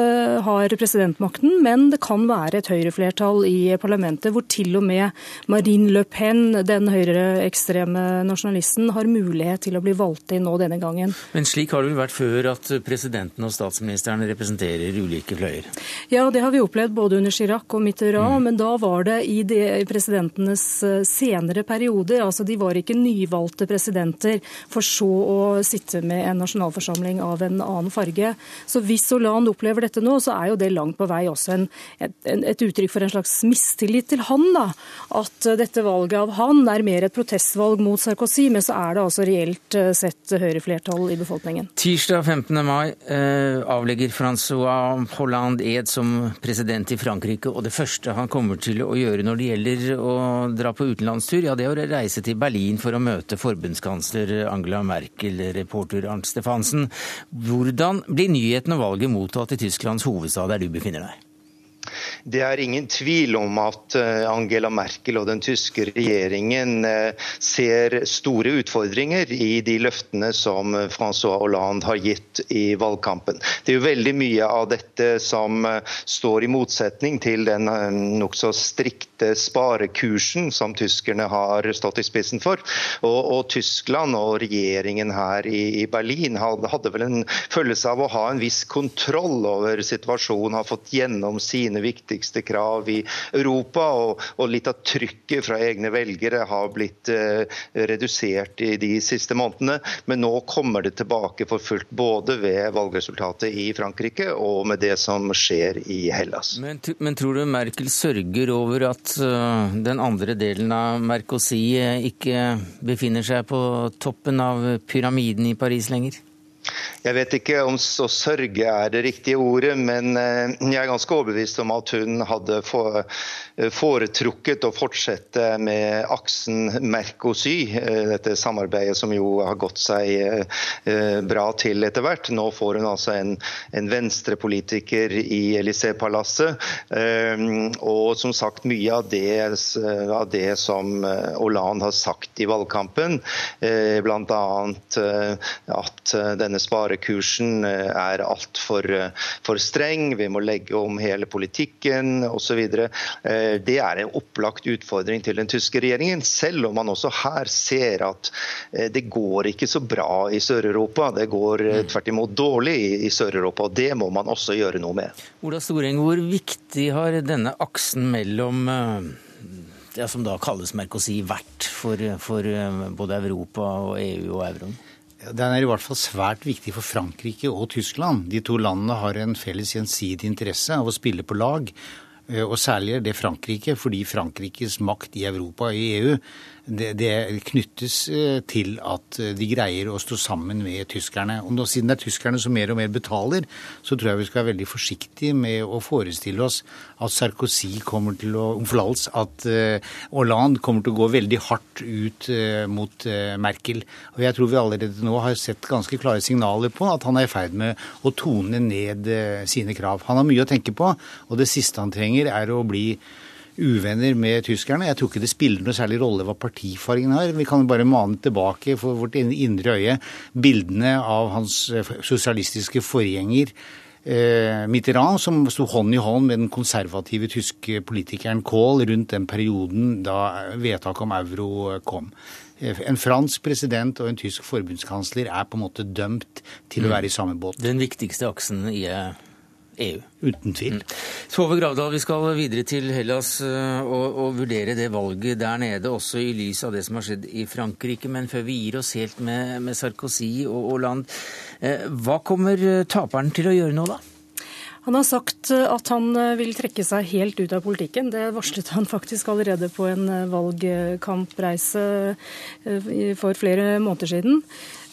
har presidentmakten, men det kan være et høyreflertall i parlamentet hvor til og med Marine Le Pen, den høyreekstreme nasjonalisten, har mulighet til å bli valgt inn nå denne gangen. Men slik har det vel vært før at presidenten og statsministeren representerer ulike fløyer? Ja, det har vi opplevd både under Chirac og Mitterrand, mm. men da var det i, de, presidentenes eh, senere perioder. Altså de var ikke nyvalgte presidenter, for så å sitte med en nasjonalforsamling av en annen farge. Så hvis Hollande opplever dette nå, så er jo det langt på vei også en, et, et uttrykk for en slags mistillit til han. da, At dette valget valget av han er mer et protestvalg mot Sarkozy, men så er det altså reelt eh, sett høyreflertall i befolkningen. Tirsdag 15. mai eh, avlegger Francois Hollande ed som president i Frankrike. Og det første han kommer til å gjøre når det gjelder å dra på utenlandstur, ja, det er å reise til Berlin for å møte forbundskansler Angela Merkel, reporter Arnt Stefansen. Hvordan blir nyheten og valget mottatt i Tysklands hovedstad der du befinner deg? Det er ingen tvil om at eh, Angela Merkel og den tyske regjeringen eh, ser store utfordringer i de løftene som Francois Hollande har gitt i valgkampen. Det er jo veldig mye av dette som eh, står i motsetning til den nokså strikte sparekursen som tyskerne har stått i spissen for. Og, og Tyskland og regjeringen her i, i Berlin hadde, hadde vel en følelse av å ha en viss kontroll over situasjonen, har fått gjennom sine viktige viktigste krav i Europa. Og, og litt av trykket fra egne velgere har blitt eh, redusert i de siste månedene. Men nå kommer det tilbake for fullt, både ved valgresultatet i Frankrike og med det som skjer i Hellas. Men, men tror du Merkel sørger over at uh, den andre delen av Mercosi eh, ikke befinner seg på toppen av pyramiden i Paris lenger? Jeg vet ikke om så sørge er det riktige ordet, men eh, jeg er ganske overbevist om at hun hadde eh, foretrukket å fortsette med aksen Mercosy, eh, dette samarbeidet som jo har gått seg bra til etter hvert. Nå får hun altså en, en venstrepolitiker i Élysée-palasset. Og som sagt, mye av det, av det som Hollande har sagt i valgkampen, bl.a. at denne sparekursen eh, er altfor eh, for streng, vi må legge om hele politikken osv. Eh, det er en opplagt utfordring til den tyske regjeringen, selv om man også her ser at det går ikke så bra i Sør-Europa. Det går tvert imot dårlig i Sør-Europa, og det må man også gjøre noe med. Ola Storeng, hvor viktig har denne aksen mellom det som da kalles Mercosi vært for, for både Europa og EU og euroen? Den er i hvert fall svært viktig for Frankrike og Tyskland. De to landene har en felles gjensidig interesse av å spille på lag. Eh, og særlig er det Frankrike, fordi Frankrikes makt i Europa og i EU det, det, knyttes eh, til at eh, de greier å stå sammen med tyskerne. Og nå, Siden det er tyskerne som mer og mer betaler, så tror jeg vi skal være veldig forsiktige med å forestille oss at Sarkozy kommer til å omflals, at uh, Hollande kommer til å gå veldig hardt ut mot Merkel. Og jeg tror vi allerede nå har sett ganske klare signaler på at han er i ferd med å tone ned sine krav. Han har mye å tenke på, og det siste han trenger er å bli uvenner med tyskerne. Jeg tror ikke det spiller noe særlig rolle hva partifargen har. Vi kan bare mane tilbake for vårt indre øye bildene av hans sosialistiske forgjenger eh, Mitterrand, som sto hånd i hånd med den konservative tyske politikeren Kohl rundt den perioden da vedtaket om euro kom. Eh, en fransk president og en tysk forbundskansler er på en måte dømt til å mm. være i samme båt. Den viktigste aksen i EU. Eh, e Uten tvil. Mm. Tove Gravdal, vi skal videre til Hellas og, og, vurdere det valget der nede, også i lys av det som har skjedd i Frankrike. Men før vi gir oss helt med, med Sarkozy og Hollande, Eh, hva kommer eh, taperen til å gjøre nå, da? Han har sagt eh, at han vil trekke seg helt ut av politikken. Det varslet han faktisk allerede på en valgkampreise for flere måneder siden.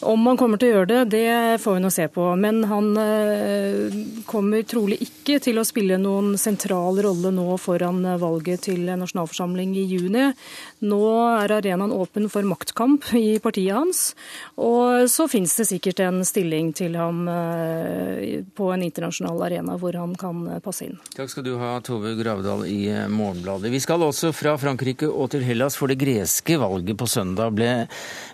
Om han kommer til å gjøre det, det får vi nå se på. Men han eh, kommer trolig ikke til å spille noen sentral rolle nå foran valget til nasjonalforsamling i juni. Nå er arenaen åpen for maktkamp i partiet hans. Og så finnes det sikkert en stilling til ham eh, på en internasjonal arena hvor han kan passe inn. Takk skal du ha, Tove Gravdal i Morgenbladet. Vi skal også fra Frankrike og til Hellas, for det greske valget på søndag ble,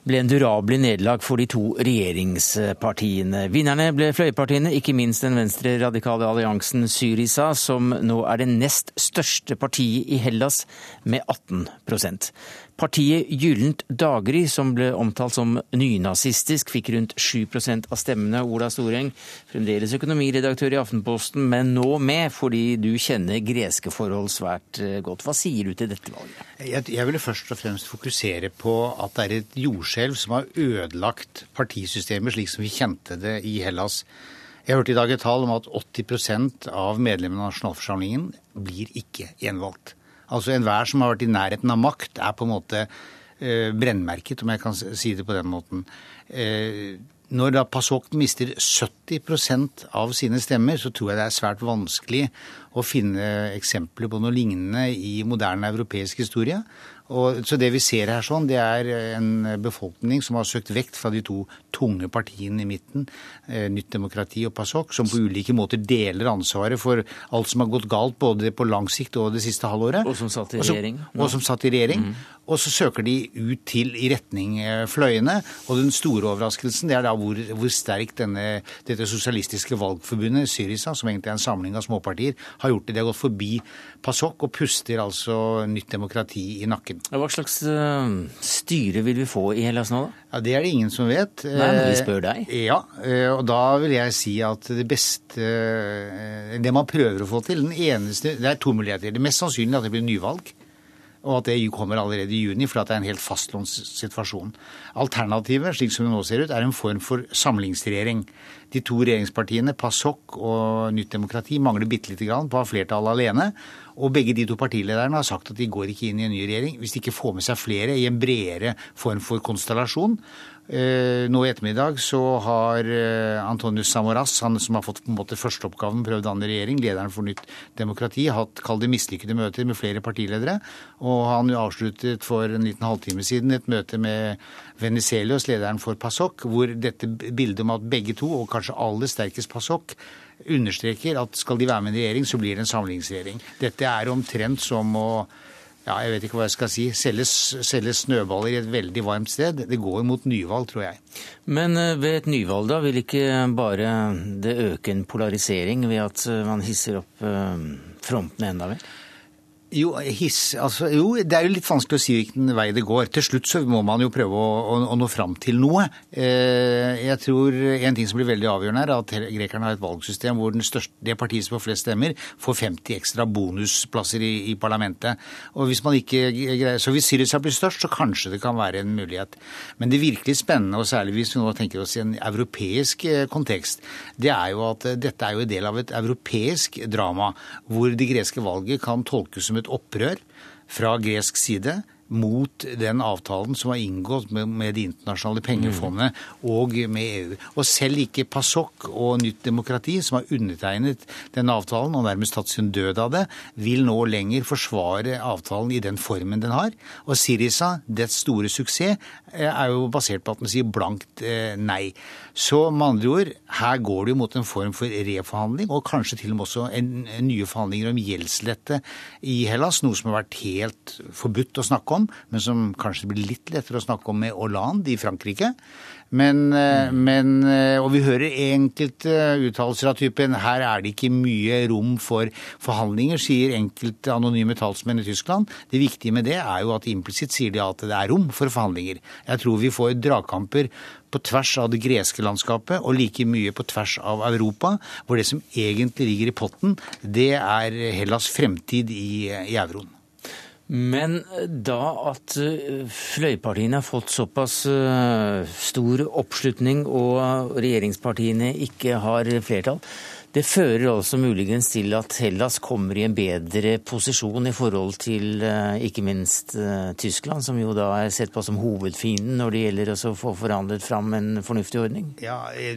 ble en durabelig nederlag for de to to regjeringspartiene. Vinnerne ble fløypartiene, ikke minst den venstre-radikale alliansen Syriza, som nå er det nest største partiet i Hellas med 18 Partiet Gyllent daggry, som ble omtalt som nynazistisk, fikk rundt 7% av stemmene. Ola Storeng, fremdeles økonomiredaktør i Aftenposten, men nå med fordi du kjenner greske forhold svært eh, godt. Hva sier du til dette valget? Jeg, jeg ville først og fremst fokusere på at det er et jordskjelv som har ødelagt partisystemet slik som vi kjente det i Hellas. Jeg hørte i dag et tall om at 80% av medlemmene av nasjonalforsamlingen blir ikke gjenvalgt. Altså enhver som har vært i nærheten av makt, er på en måte eh, brennmerket, om jeg kan si det på den måten. Eh, når da PASOK mister 70% av sine stemmer, så tror jeg det er svært vanskelig å finne eksempler på noe lignende i moderne europeisk historie. Og, så det vi ser her sånn, det er en befolkning som har søkt vekt fra de to tunge partiene i midten, eh, Nytt demokrati og PASOK, som på ulike måter deler ansvaret for alt som har gått galt både på lang sikt og det siste halvåret. Og som satt i regjering. Og, og som satt i regjering. Mm. Og så søker de ut til i retning eh, fløyene. Og den store overraskelsen det er da hvor, hvor sterkt denne, dette sosialistiske valgforbundet, Syriza, som egentlig er en samling av småpartier, har gjort det. De har gått forbi PASOK og puster altså nytt demokrati i nakken. Hva slags uh, styre vil vi få i Hellas nå, da? Ja, Det er det ingen som vet. Nei, men vi spør deg. Eh, ja, eh, og da vil jeg si at det beste Det man prøver å få til den eneste, Det er to muligheter. Det mest sannsynlige er at det blir nyvalg og at det kommer allerede i juni, fordi det er en helt fastlånssituasjon. Alternativet, slik som det nå ser ut, er en form for samlingsregjering. De to regjeringspartiene, PASOK og Nytt demokrati, mangler bitte lite grann på å ha flertall alene. Og begge de to partilederne har sagt at de går ikke inn i en ny regjering hvis de ikke får med seg flere i en bredere form for konstellasjon. Eh, nå i ettermiddag så har eh, Antonius Samoras, han som har fått på en måte førsteoppgaven prøvd å danne regjering, lederen for Nytt demokrati, hatt kall det mislykkede møter med flere partiledere. Og han avsluttet for en liten halvtime siden et møte med Venizelios, lederen for PASOK, hvor dette bildet om at begge to, og kanskje aller sterkest PASOK, understreker at skal de være med i en regjering, så blir det en samlingsregjering. Dette er omtrent som å ja, jeg vet ikke hva jeg skal si, selge, selge, snøballer i et veldig varmt sted. Det går mot nyvalg, tror jeg. Men eh, ved et nyvalg, da, vil ikke bare det øke en polarisering ved at eh, man hisser opp fronten frontene enda mer? Jo, his, altså, jo, det er jo litt vanskelig å si hvilken vei det går. Til slutt så må man jo prøve å, å, å nå fram til noe. Eh, jeg tror en ting som blir veldig avgjørende er at grekerne har et valgsystem hvor største, det partiet som får flest stemmer, får 50 ekstra bonusplasser i, i, parlamentet. Og hvis man ikke greier, Så hvis Syriza blir størst, så kanskje det kan være en mulighet. Men det virkelig spennende, og særlig hvis vi nå tenker oss i en europeisk eh, kontekst, det er jo at eh, dette er jo en del av et europeisk drama hvor det greske valget kan tolkes som et et opprør fra gresk side mot den avtalen som var inngått med, med Det internasjonale pengefondet og med EU. Og selv ikke PASOK og Nytt demokrati, som har undertegnet den avtalen og nærmest tatt sin død av det, vil nå lenger forsvare avtalen i den formen den har. Og Sirisa, dets store suksess, er jo basert på at den sier blankt eh, nei. Så med andre ord, her går det jo mot en form for reforhandling, og kanskje til og med også en, en nye forhandlinger om gjeldslette i Hellas, noe som har vært helt forbudt å snakke om, men som kanskje blir litt lettere å snakke om med Hollande i Frankrike. Men, mm. men, eh, Og vi hører enkelte uttalelser av typen her er det ikke mye rom for forhandlinger, sier enkelte anonyme talsmenn i Tyskland. Det viktige med det er jo at implisitt sier de at det er rom for forhandlinger. Jeg tror vi får dragkamper på tvers av det greske landskapet og like mye på tvers av Europa, hvor det som egentlig ligger i potten, det er Hellas fremtid i, i euroen. Men da at eh, fløypartiene har fått såpass eh, stor oppslutning og regjeringspartiene ikke har flertall, det fører altså muligens til at Hellas kommer i en bedre posisjon i forhold til eh, ikke minst eh, Tyskland, som jo da er sett på som hovedfienden når det gjelder å få forhandlet fram en fornuftig ordning? Ja, eh,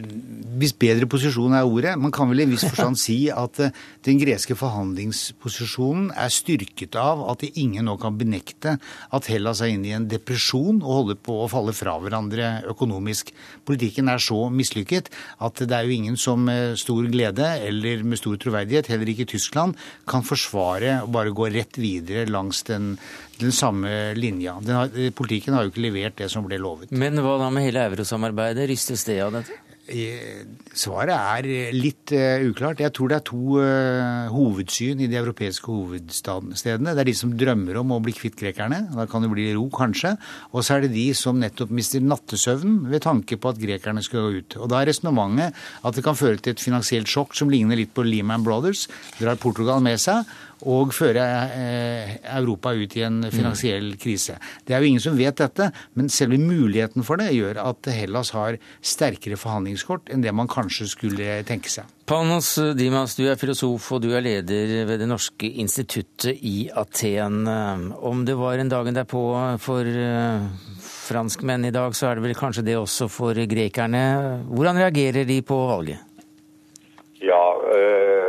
Hvis bedre posisjon er ordet. Man kan vel i viss forstand si at den greske forhandlingsposisjonen er styrket av at ingen nå kan benekte at Hellas er inne i en depresjon og holder på å falle fra hverandre økonomisk. Politikken er så mislykket at det er jo ingen som stor glede eller med stor troverdighet, heller ikke Tyskland, kan forsvare og bare gå rett videre langs den, den samme linja. Har, politikken har jo ikke levert det som ble lovet. Men hva da med hele eurosamarbeidet? Rystes det av dette? Svaret er litt uh, uklart. Jeg tror det er to hovedsyn i de europeiske hovedstedene. Det er de som drømmer om å bli kvitt grekerne. Da kan det bli ro, kanskje. Og så er det de som nettopp mister nattesøvnen ved tanke på at grekerne skal gå ut. Og da er resonnementet at det kan føre til et finansielt sjokk som ligner litt på Lehman Brothers. Drar Portugal med seg og føre eh, Europa ut i en finansiell krise. Det er jo ingen som vet dette, men selve muligheten for det gjør at Hellas har sterkere forhandlingskort enn det man kanskje skulle tenke seg. Panos Dimas, du er filosof og du er leder ved Det norske instituttet i Aten. Om det var en dagen derpå for eh, franskmenn i dag, så er det vel kanskje det også for grekerne. Hvordan reagerer de på valget? Ja, øh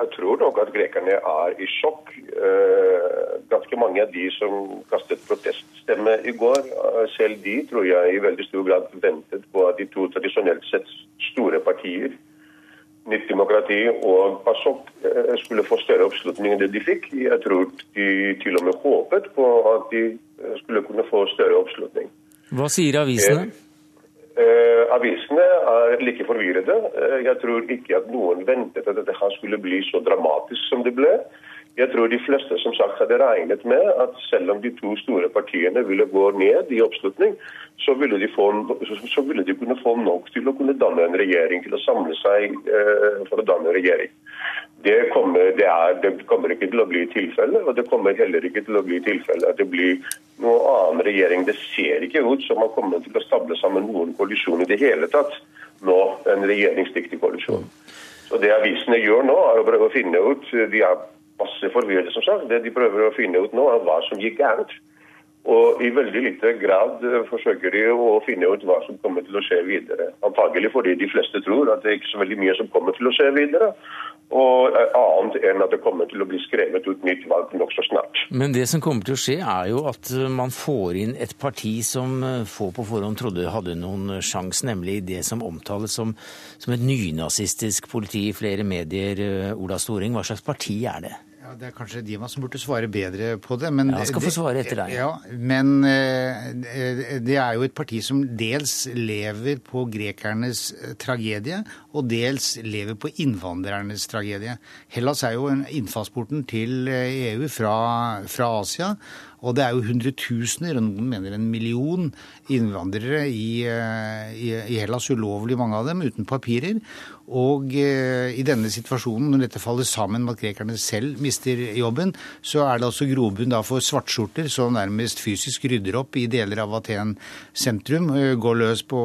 jeg tror nok at grekerne er i sjokk. Eh, ganske mange av de som kastet proteststemme i går, eh, selv de tror jeg i veldig stor grad ventet på at de to tradisjonelt sett store partier, Nytt demokrati og PASOK, eh, skulle få større oppslutning enn det de fikk. Jeg tror de til og med håpet på at de skulle kunne få større oppslutning. Hva sier avisene? Eh, avisene er like forvirrede. Eh, jeg tror ikke at noen ventet at dette skulle bli så dramatisk som det ble. Jeg tror de fleste som sagt hadde regnet med at selv om de to store partiene ville gå ned i oppslutning, så ville de, få, så ville de kunne få nok til å kunne danne en regjering, til å samle seg eh, for å danne en regjering. Det kommer, det, er, det kommer, ikke til å bli tilfelle, og det kommer heller ikke til å bli tilfelle at det blir noen annen regjering. Det ser ikke ut som man kommer til å stable sammen noen koalisjon i det hele tatt nå, en regjeringsdyktig koalisjon. Så Det avisene gjør nå, er å prøve å finne ut De er masse forvirrelse, som sagt. Det de prøver å finne ut nå, er hva som gikk gærent. Og i veldig lite grad eh, forsøker de å finne ut hva som kommer til å skje videre. Antagelig fordi de fleste tror at det er ikke så veldig mye som kommer til å skje videre. Og annet enn at det kommer til å bli skrevet ut nytt valg nokså snart. Men det som kommer til å skje, er jo at eh, man får inn et parti som eh, få på forhånd trodde hadde noen sjanse, nemlig det som omtales som, som et nynazistisk politi i flere medier. Ola Storing, hva slags parti er det? Ja, Det er kanskje Dima som burde svare bedre på det. Men ja, skal få svare etter deg. Ja, Men eh, det er jo et parti som dels lever på grekernes eh, tragedie, og dels lever på innvandrernes tragedie. Hellas er jo innfallsporten til EU eh, e fra, fra Asia. Og det er jo hundretusener, og noen mener en million, innvandrere i, i, i Hellas, ulovlig mange av dem, uten papirer. Og eh, i denne situasjonen, når dette faller sammen med at grekerne selv mister jobben, så er det altså grobunn for svartskjorter som nærmest fysisk rydder opp i deler av Aten sentrum. Eh, går løs på,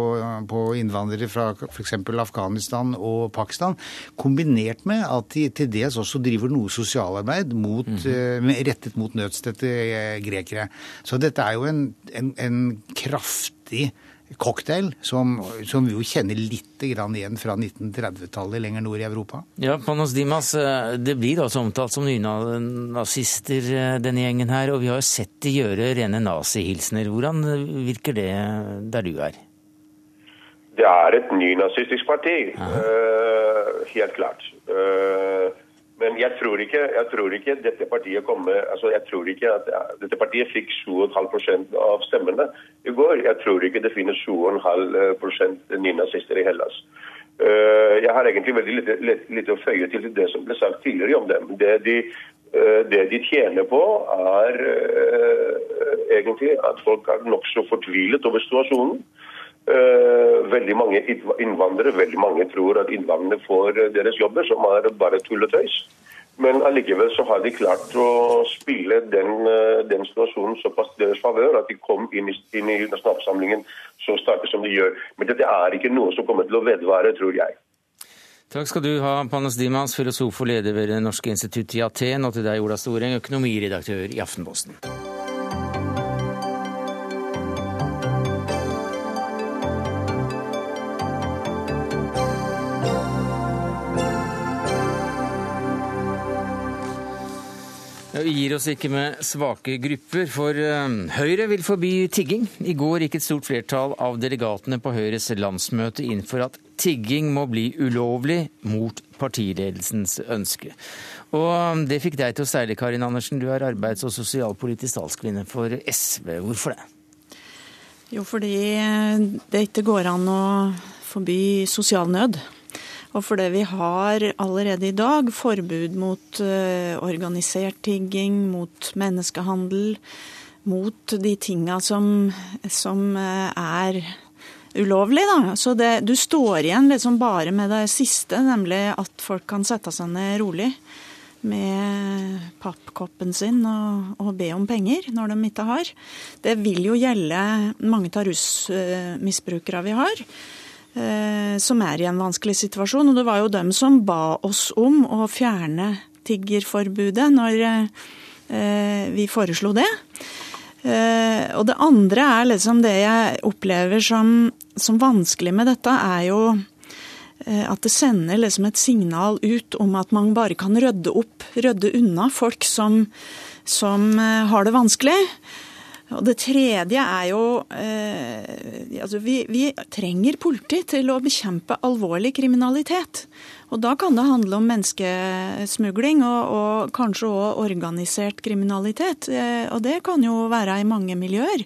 på innvandrere fra f.eks. Afghanistan og Pakistan. Kombinert med at de til dels også driver noe sosialarbeid mot, mm -hmm. rettet mot nødstedte grekere. Så dette er jo en, en, en kraftig cocktail som, som, vi jo kjenner litt igjen fra 1930-tallet lenger nord i Europa. Ja, Panos Dimas, eh, Det blir altså omtalt som nynazister, eh, denne gjengen her. Og vi har jo sett de gjøre rene nazihilsener. Hvordan virker det der du er? Det er et nynazistisk parti. Uh, helt klart. Uh, men jeg tror, ikke, jeg tror ikke dette partiet kommer altså jeg tror ikke at Dette partiet fikk 7,5 av stemmene i går. Jeg tror ikke det finnes 7,5% nynazister i Hellas. Uh, jeg har egentlig veldig lite, å føye til det som ble sagt tidligere om dem. Det de, uh, det de tjener på, er uh, egentlig at folk er nokså fortvilet over situasjonen. Veldig mange innvandrere veldig mange tror at innvandrere får deres jobber, som er bare tull og tøys. Men allikevel så har de klart å spille den, den situasjonen såpass i deres favør at de kom inn i, inn i nasjonalforsamlingen så sterke som de gjør. Men dette er ikke noe som kommer til å vedvare, tror jeg. Takk skal du ha, Panos Dimas, filosof og leder ved Det norske instituttet i Aten, og til deg, Ola Storeng, økonomiredaktør i Aftenposten. Vi gir oss ikke med svake grupper, for eh, Høyre vil forby tigging. I går gikk et stort flertall av delegatene på Høyres landsmøte inn for at tigging må bli ulovlig mot partiledelsens ønske. Og eh, det fikk deg til å seile, Karin Andersen. Du er arbeids- og sosialpolitisk talskvinne for SV. Hvorfor det? Jo, fordi det ikke går an å forby sosial nød. Og fordi vi har allerede i dag forbud mot uh, organisert tigging, mot menneskehandel, mot de tinga som, som uh, er ulovlig, da. Så det, du står igjen liksom bare med det siste, nemlig at folk kan sette seg ned rolig med pappkoppen sin og, og, be om penger når de ikke har. Det vil jo gjelde mange av rusmisbrukerne vi har. Eh, som er i en vanskelig situasjon. Og det var jo dem som ba oss om å fjerne tiggerforbudet når eh, vi foreslo det. Eh, og det andre er liksom det jeg opplever som, som vanskelig med dette, er jo at det sender liksom et signal ut om at man bare kan rydde opp, rydde unna folk som, som har det vanskelig. Og det tredje er jo eh, altså vi, vi, trenger politi til å bekjempe alvorlig kriminalitet. Og da kan det handle om menneskesmugling og, og kanskje òg organisert kriminalitet. Eh, og det kan jo være i mange miljøer.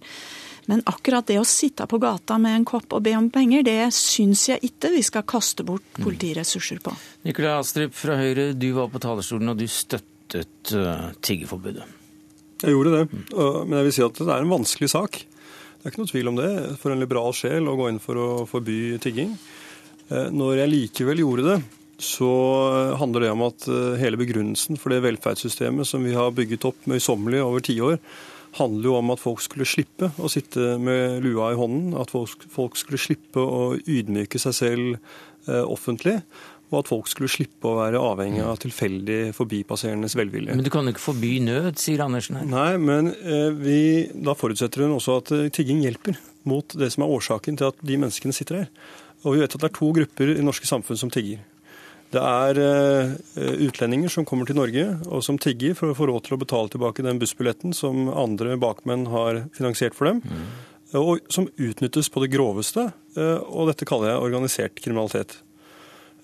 Men akkurat det å sitte på gata med en kopp og be om penger, det syns jeg ikke vi skal kaste bort mm. politiressurser på. Nikolai Astrup fra Høyre, du var på talerstolen og du støttet tiggeforbudet. tiggerforbudet. Jeg gjorde det, men jeg vil si at det er en vanskelig sak. Det er ikke noe tvil om det for en liberal sjel å gå inn for å forby tigging. Eh, når jeg likevel gjorde det, så handler det om at eh, hele begrunnelsen for det velferdssystemet som vi har bygget opp møysommelig over tiår, handler jo om at folk skulle slippe å sitte med lua i hånden. At folk skulle slippe å ydmyke seg selv eh, offentlig og at folk skulle slippe å være avhengig av tilfeldig forbipasserendes velvilje. Men du kan jo ikke forby nød, sier Andersen her. Nei, men eh, vi, da forutsetter hun også at eh, tigging hjelper mot det som er årsaken til at de menneskene sitter her. Og vi vet at det er to grupper i norske samfunn som tigger. Det er eh, utlendinger som kommer til Norge og som tigger for å få råd til å betale tilbake den bussbilletten som andre bakmenn har finansiert for dem. Mm. Og som utnyttes på det groveste. Og dette kaller jeg organisert kriminalitet.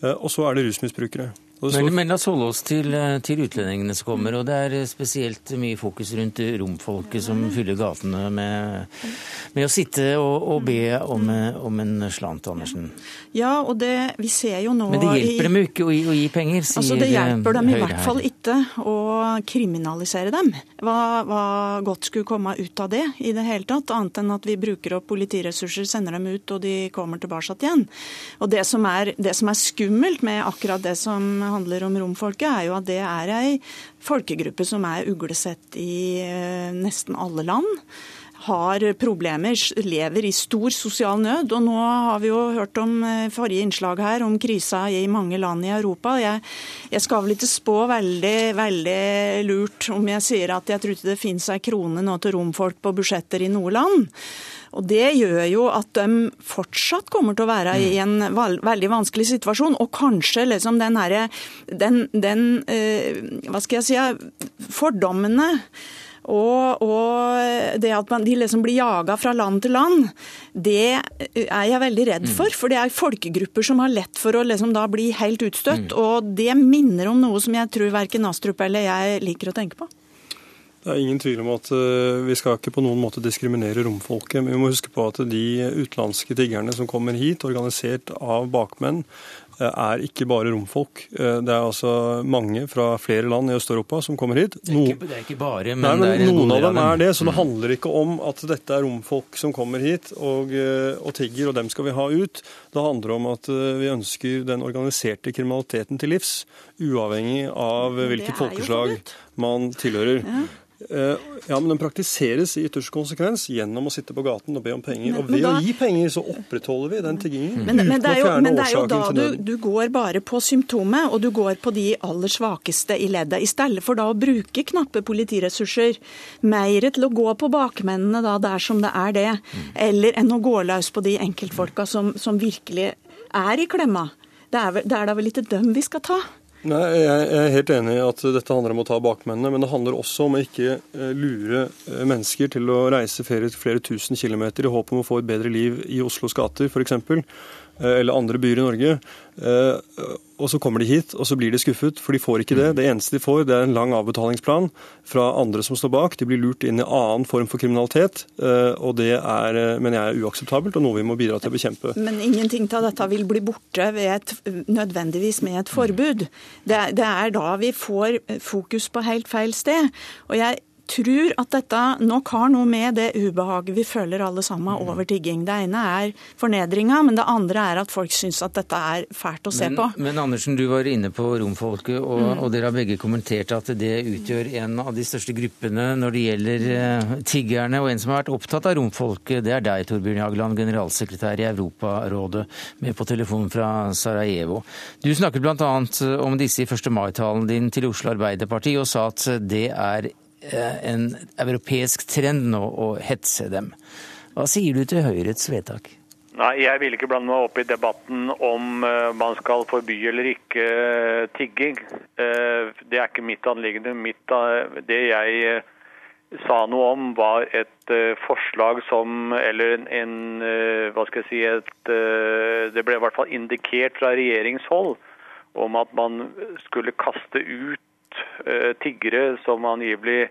Eh, og så er det rusmisbrukere. Men, men, la oss holde oss til, eh, til, utlendingene som kommer. og Det er eh, spesielt mye fokus rundt romfolket som fyller gatene med, med å sitte og, og be om, om, en slant, Andersen. Ja, og det vi ser jo nå Men det hjelper i, dem jo ikke å gi, å gi, penger, sier Høyre altså Det hjelper dem i hvert fall ikke å kriminalisere dem. Hva, hva, godt skulle komme ut av det i det hele tatt, annet enn at vi bruker opp politiressurser, sender dem ut og de kommer tilbake igjen. Og det som er, det som er skummelt med akkurat det som handler om romfolket, er jo at det er ei folkegruppe som er uglesett i eh, nesten alle land. har problemer, lever i stor sosial nød. Og nå har vi jo hørt om eh, forrige innslag her om krisa i mange land i Europa. Jeg, jeg skal vel ikke spå veldig, veldig lurt om jeg sier at jeg tror ikke det finnes ei krone nå til romfolk på budsjetter i noe land. Og Det gjør jo at de fortsatt kommer til å være i en veldig vanskelig situasjon. Og kanskje liksom den herre den, den eh, Hva skal jeg si Fordommene og, og, det at man, de liksom blir jaga fra land til land, det er jeg veldig redd for. For det er folkegrupper som har lett for å liksom da bli helt utstøtt. Mm. Og det minner om noe som jeg tror verken Astrup eller jeg liker å tenke på. Det er ingen tvil om at eh, vi skal ikke på noen måte diskriminere romfolket. Men vi må huske på at de utenlandske tiggerne som kommer hit, organisert av bakmenn, eh, er ikke bare romfolk. Eh, det er altså mange fra flere land i Øst-Europa som kommer hit. Det er, ikke, det er ikke bare, men, Nei, men det er noen av dem er det. Så det mm. handler ikke om at dette er romfolk som kommer hit og, og tigger, og dem skal vi ha ut. Det handler om at vi ønsker den organiserte kriminaliteten til livs, uavhengig av hvilket folkeslag man tilhører. Ja. Eh, ja, men den praktiseres i ytterste konsekvens gjennom å sitte på gaten og be om penger. Og ved da, å gi penger, så opprettholder vi den tiggingen. Men, men, det, er jo, men det er jo da du, du, går bare på symptomet, og du går på de aller svakeste i leddet. I stedet for da å bruke knappe politiressurser mer til å gå på bakmennene da dersom det er det, eller enn å gå løs på de enkeltfolka som, som virkelig er i klemma. Det er, det er da vel ikke dem vi skal ta? Nei, Jeg er helt enig i at dette handler om å ta bakmennene, men det handler også om å ikke eh, lure eh, mennesker til å reise flere, flere tusen kilometer i håp om å få et bedre liv i Oslos gater f.eks. Eh, eller andre byer i Norge. Eh, og så kommer de hit, og så blir de skuffet, for de får ikke det. Det eneste de får, det er en lang avbetalingsplan fra andre som står bak. De blir lurt inn i annen form for kriminalitet, eh, og det er, mener jeg, er uakseptabelt og noe vi må bidra til å bekjempe. Men ingenting av dette vil bli borte et, nødvendigvis med et forbud. Det, det er da vi får fokus på helt feil sted. Og jeg tror at dette nok har noe med det ubehaget vi føler alle sammen mm. over tigging. Det ene er fornedringa, men det andre er at folk syns at dette er fælt å se men, på. Men Andersen, du var inne på romfolket, og, mm. og, dere har begge kommentert at det utgjør en av de største gruppene når det gjelder uh, tiggerne. Og en som har vært opptatt av romfolket, det er deg, Torbjørn Jagland, generalsekretær i Europarådet, med på telefon fra Sarajevo. Du snakket bl.a. om disse i 1. mai-talen din til Oslo Arbeiderparti, og sa at det er Eh, en europeisk trend nå å hetse dem. Hva sier du til Høyres vedtak? Nei, Jeg vil ikke blande meg opp i debatten om uh, man skal forby eller ikke uh, tigging. Det er ikke mitt anliggende. Det jeg sa noe om, var et forslag som Eller en, Hva skal jeg si et, Det ble i hvert fall indikert fra regjeringshold om at man skulle kaste ut Eh, tiggere som angivelig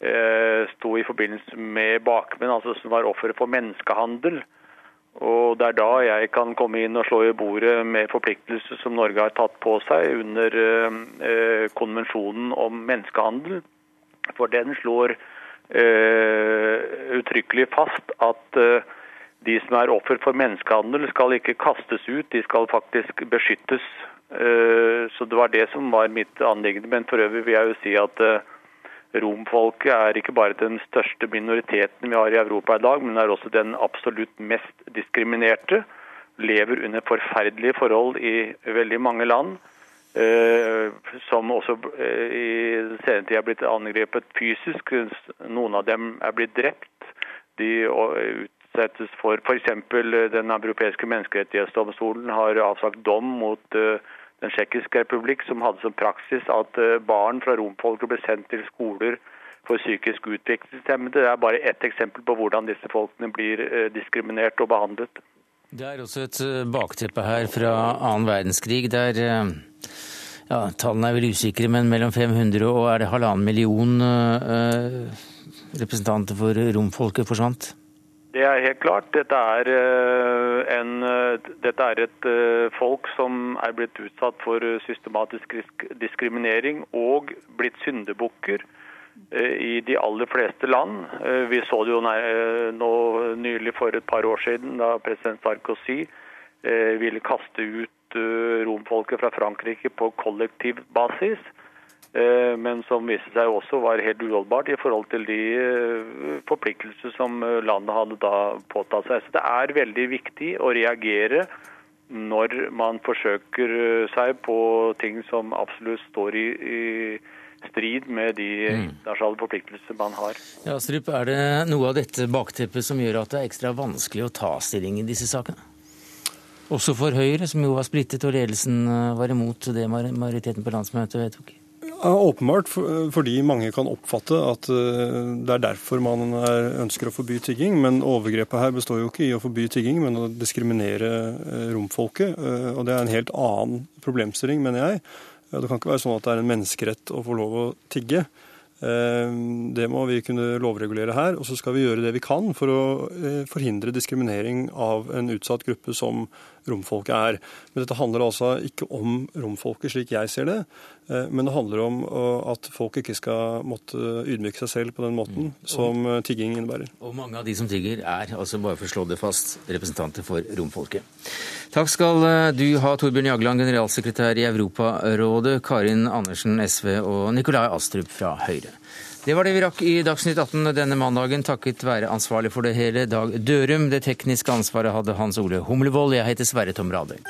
eh, sto i forbindelse med bakmenn, altså som var ofre for menneskehandel. Og Det er da jeg kan komme inn og slå i bordet med forpliktelser som Norge har tatt på seg under eh, konvensjonen om menneskehandel. For den slår uttrykkelig fast at de som er offer for menneskehandel, skal ikke kastes ut, de skal faktisk beskyttes Eh, så det var det som var mitt anliggende. Men for øvrig vil jeg jo si at eh, romfolket er ikke bare den største minoriteten vi har i Europa i dag, men er også den absolutt mest diskriminerte. Lever under forferdelige forhold i veldig mange land. Eh, som også i senere tid er blitt angrepet fysisk. Noen av dem er blitt drept. De utsettes for f.eks. Den europeiske menneskerettighetsdomstolen har avsagt dom mot den tsjekkiske republikk, som hadde som praksis at eh, barn fra romfolket ble sendt til skoler for psykisk utviklingshemmede. Det er bare ett eksempel på hvordan disse folkene blir eh, diskriminert og behandlet. Det er også et eh, bakteppe her fra annen verdenskrig, der ja, tallene er vel usikre, men mellom 500 og er det halvannen million representanter for romfolket forsvant? Det er helt klart. Dette er, eh, en, eh, dette er, et eh, folk som er blitt utsatt for systematisk diskriminering og blitt syndebukker i de aller fleste land. Vi så det jo nå nylig for et par år siden da president Sarkozy ville kaste ut romfolket fra Frankrike på kollektiv basis. Eh, men som viste seg også var helt uholdbart i forhold til de eh, forpliktelser som eh, landet hadde da påtatt seg. Så det er veldig viktig å reagere når man forsøker seg på ting som absolutt står i, i strid med de internasjonale forpliktelser man har. Ja, Strup, er det noe av dette bakteppet som gjør at det er ekstra vanskelig å ta stilling i disse sakene? Også for Høyre, som jo var splittet, og ledelsen var imot det majoriteten på landsmøtet vedtok? Ja, åpenbart, fordi mange kan oppfatte at eh, det er derfor man er, ønsker å forby tigging. Men overgrepet her består jo ikke i å forby tigging, men å diskriminere eh, romfolket. Og det er en helt annen problemstilling, mener jeg. Det kan ikke være sånn at det er en menneskerett å få lov å tigge. Eh, det må vi kunne lovregulere her. Og så skal vi gjøre det vi kan for å eh, forhindre diskriminering av en utsatt gruppe som romfolket er. Men dette handler altså ikke om romfolket slik jeg ser det, eh, men det handler om at folk ikke skal måtte ydmyke seg selv på den måten mm. som tigging innebærer. Og mange av de som tigger er, altså bare for å slå det fast, representanter for romfolket. Takk skal du ha, Torbjørn Jagland, generalsekretær i Europarådet, Karin Andersen, SV, og Nikolai Astrup fra Høyre. Det var det vi rakk i Dagsnytt 18 denne mandagen, takket være ansvarlig for det hele, Dag Dørum. Det tekniske ansvaret hadde Hans Ole Humlevold. Jeg heter Sverre Tom Radøy.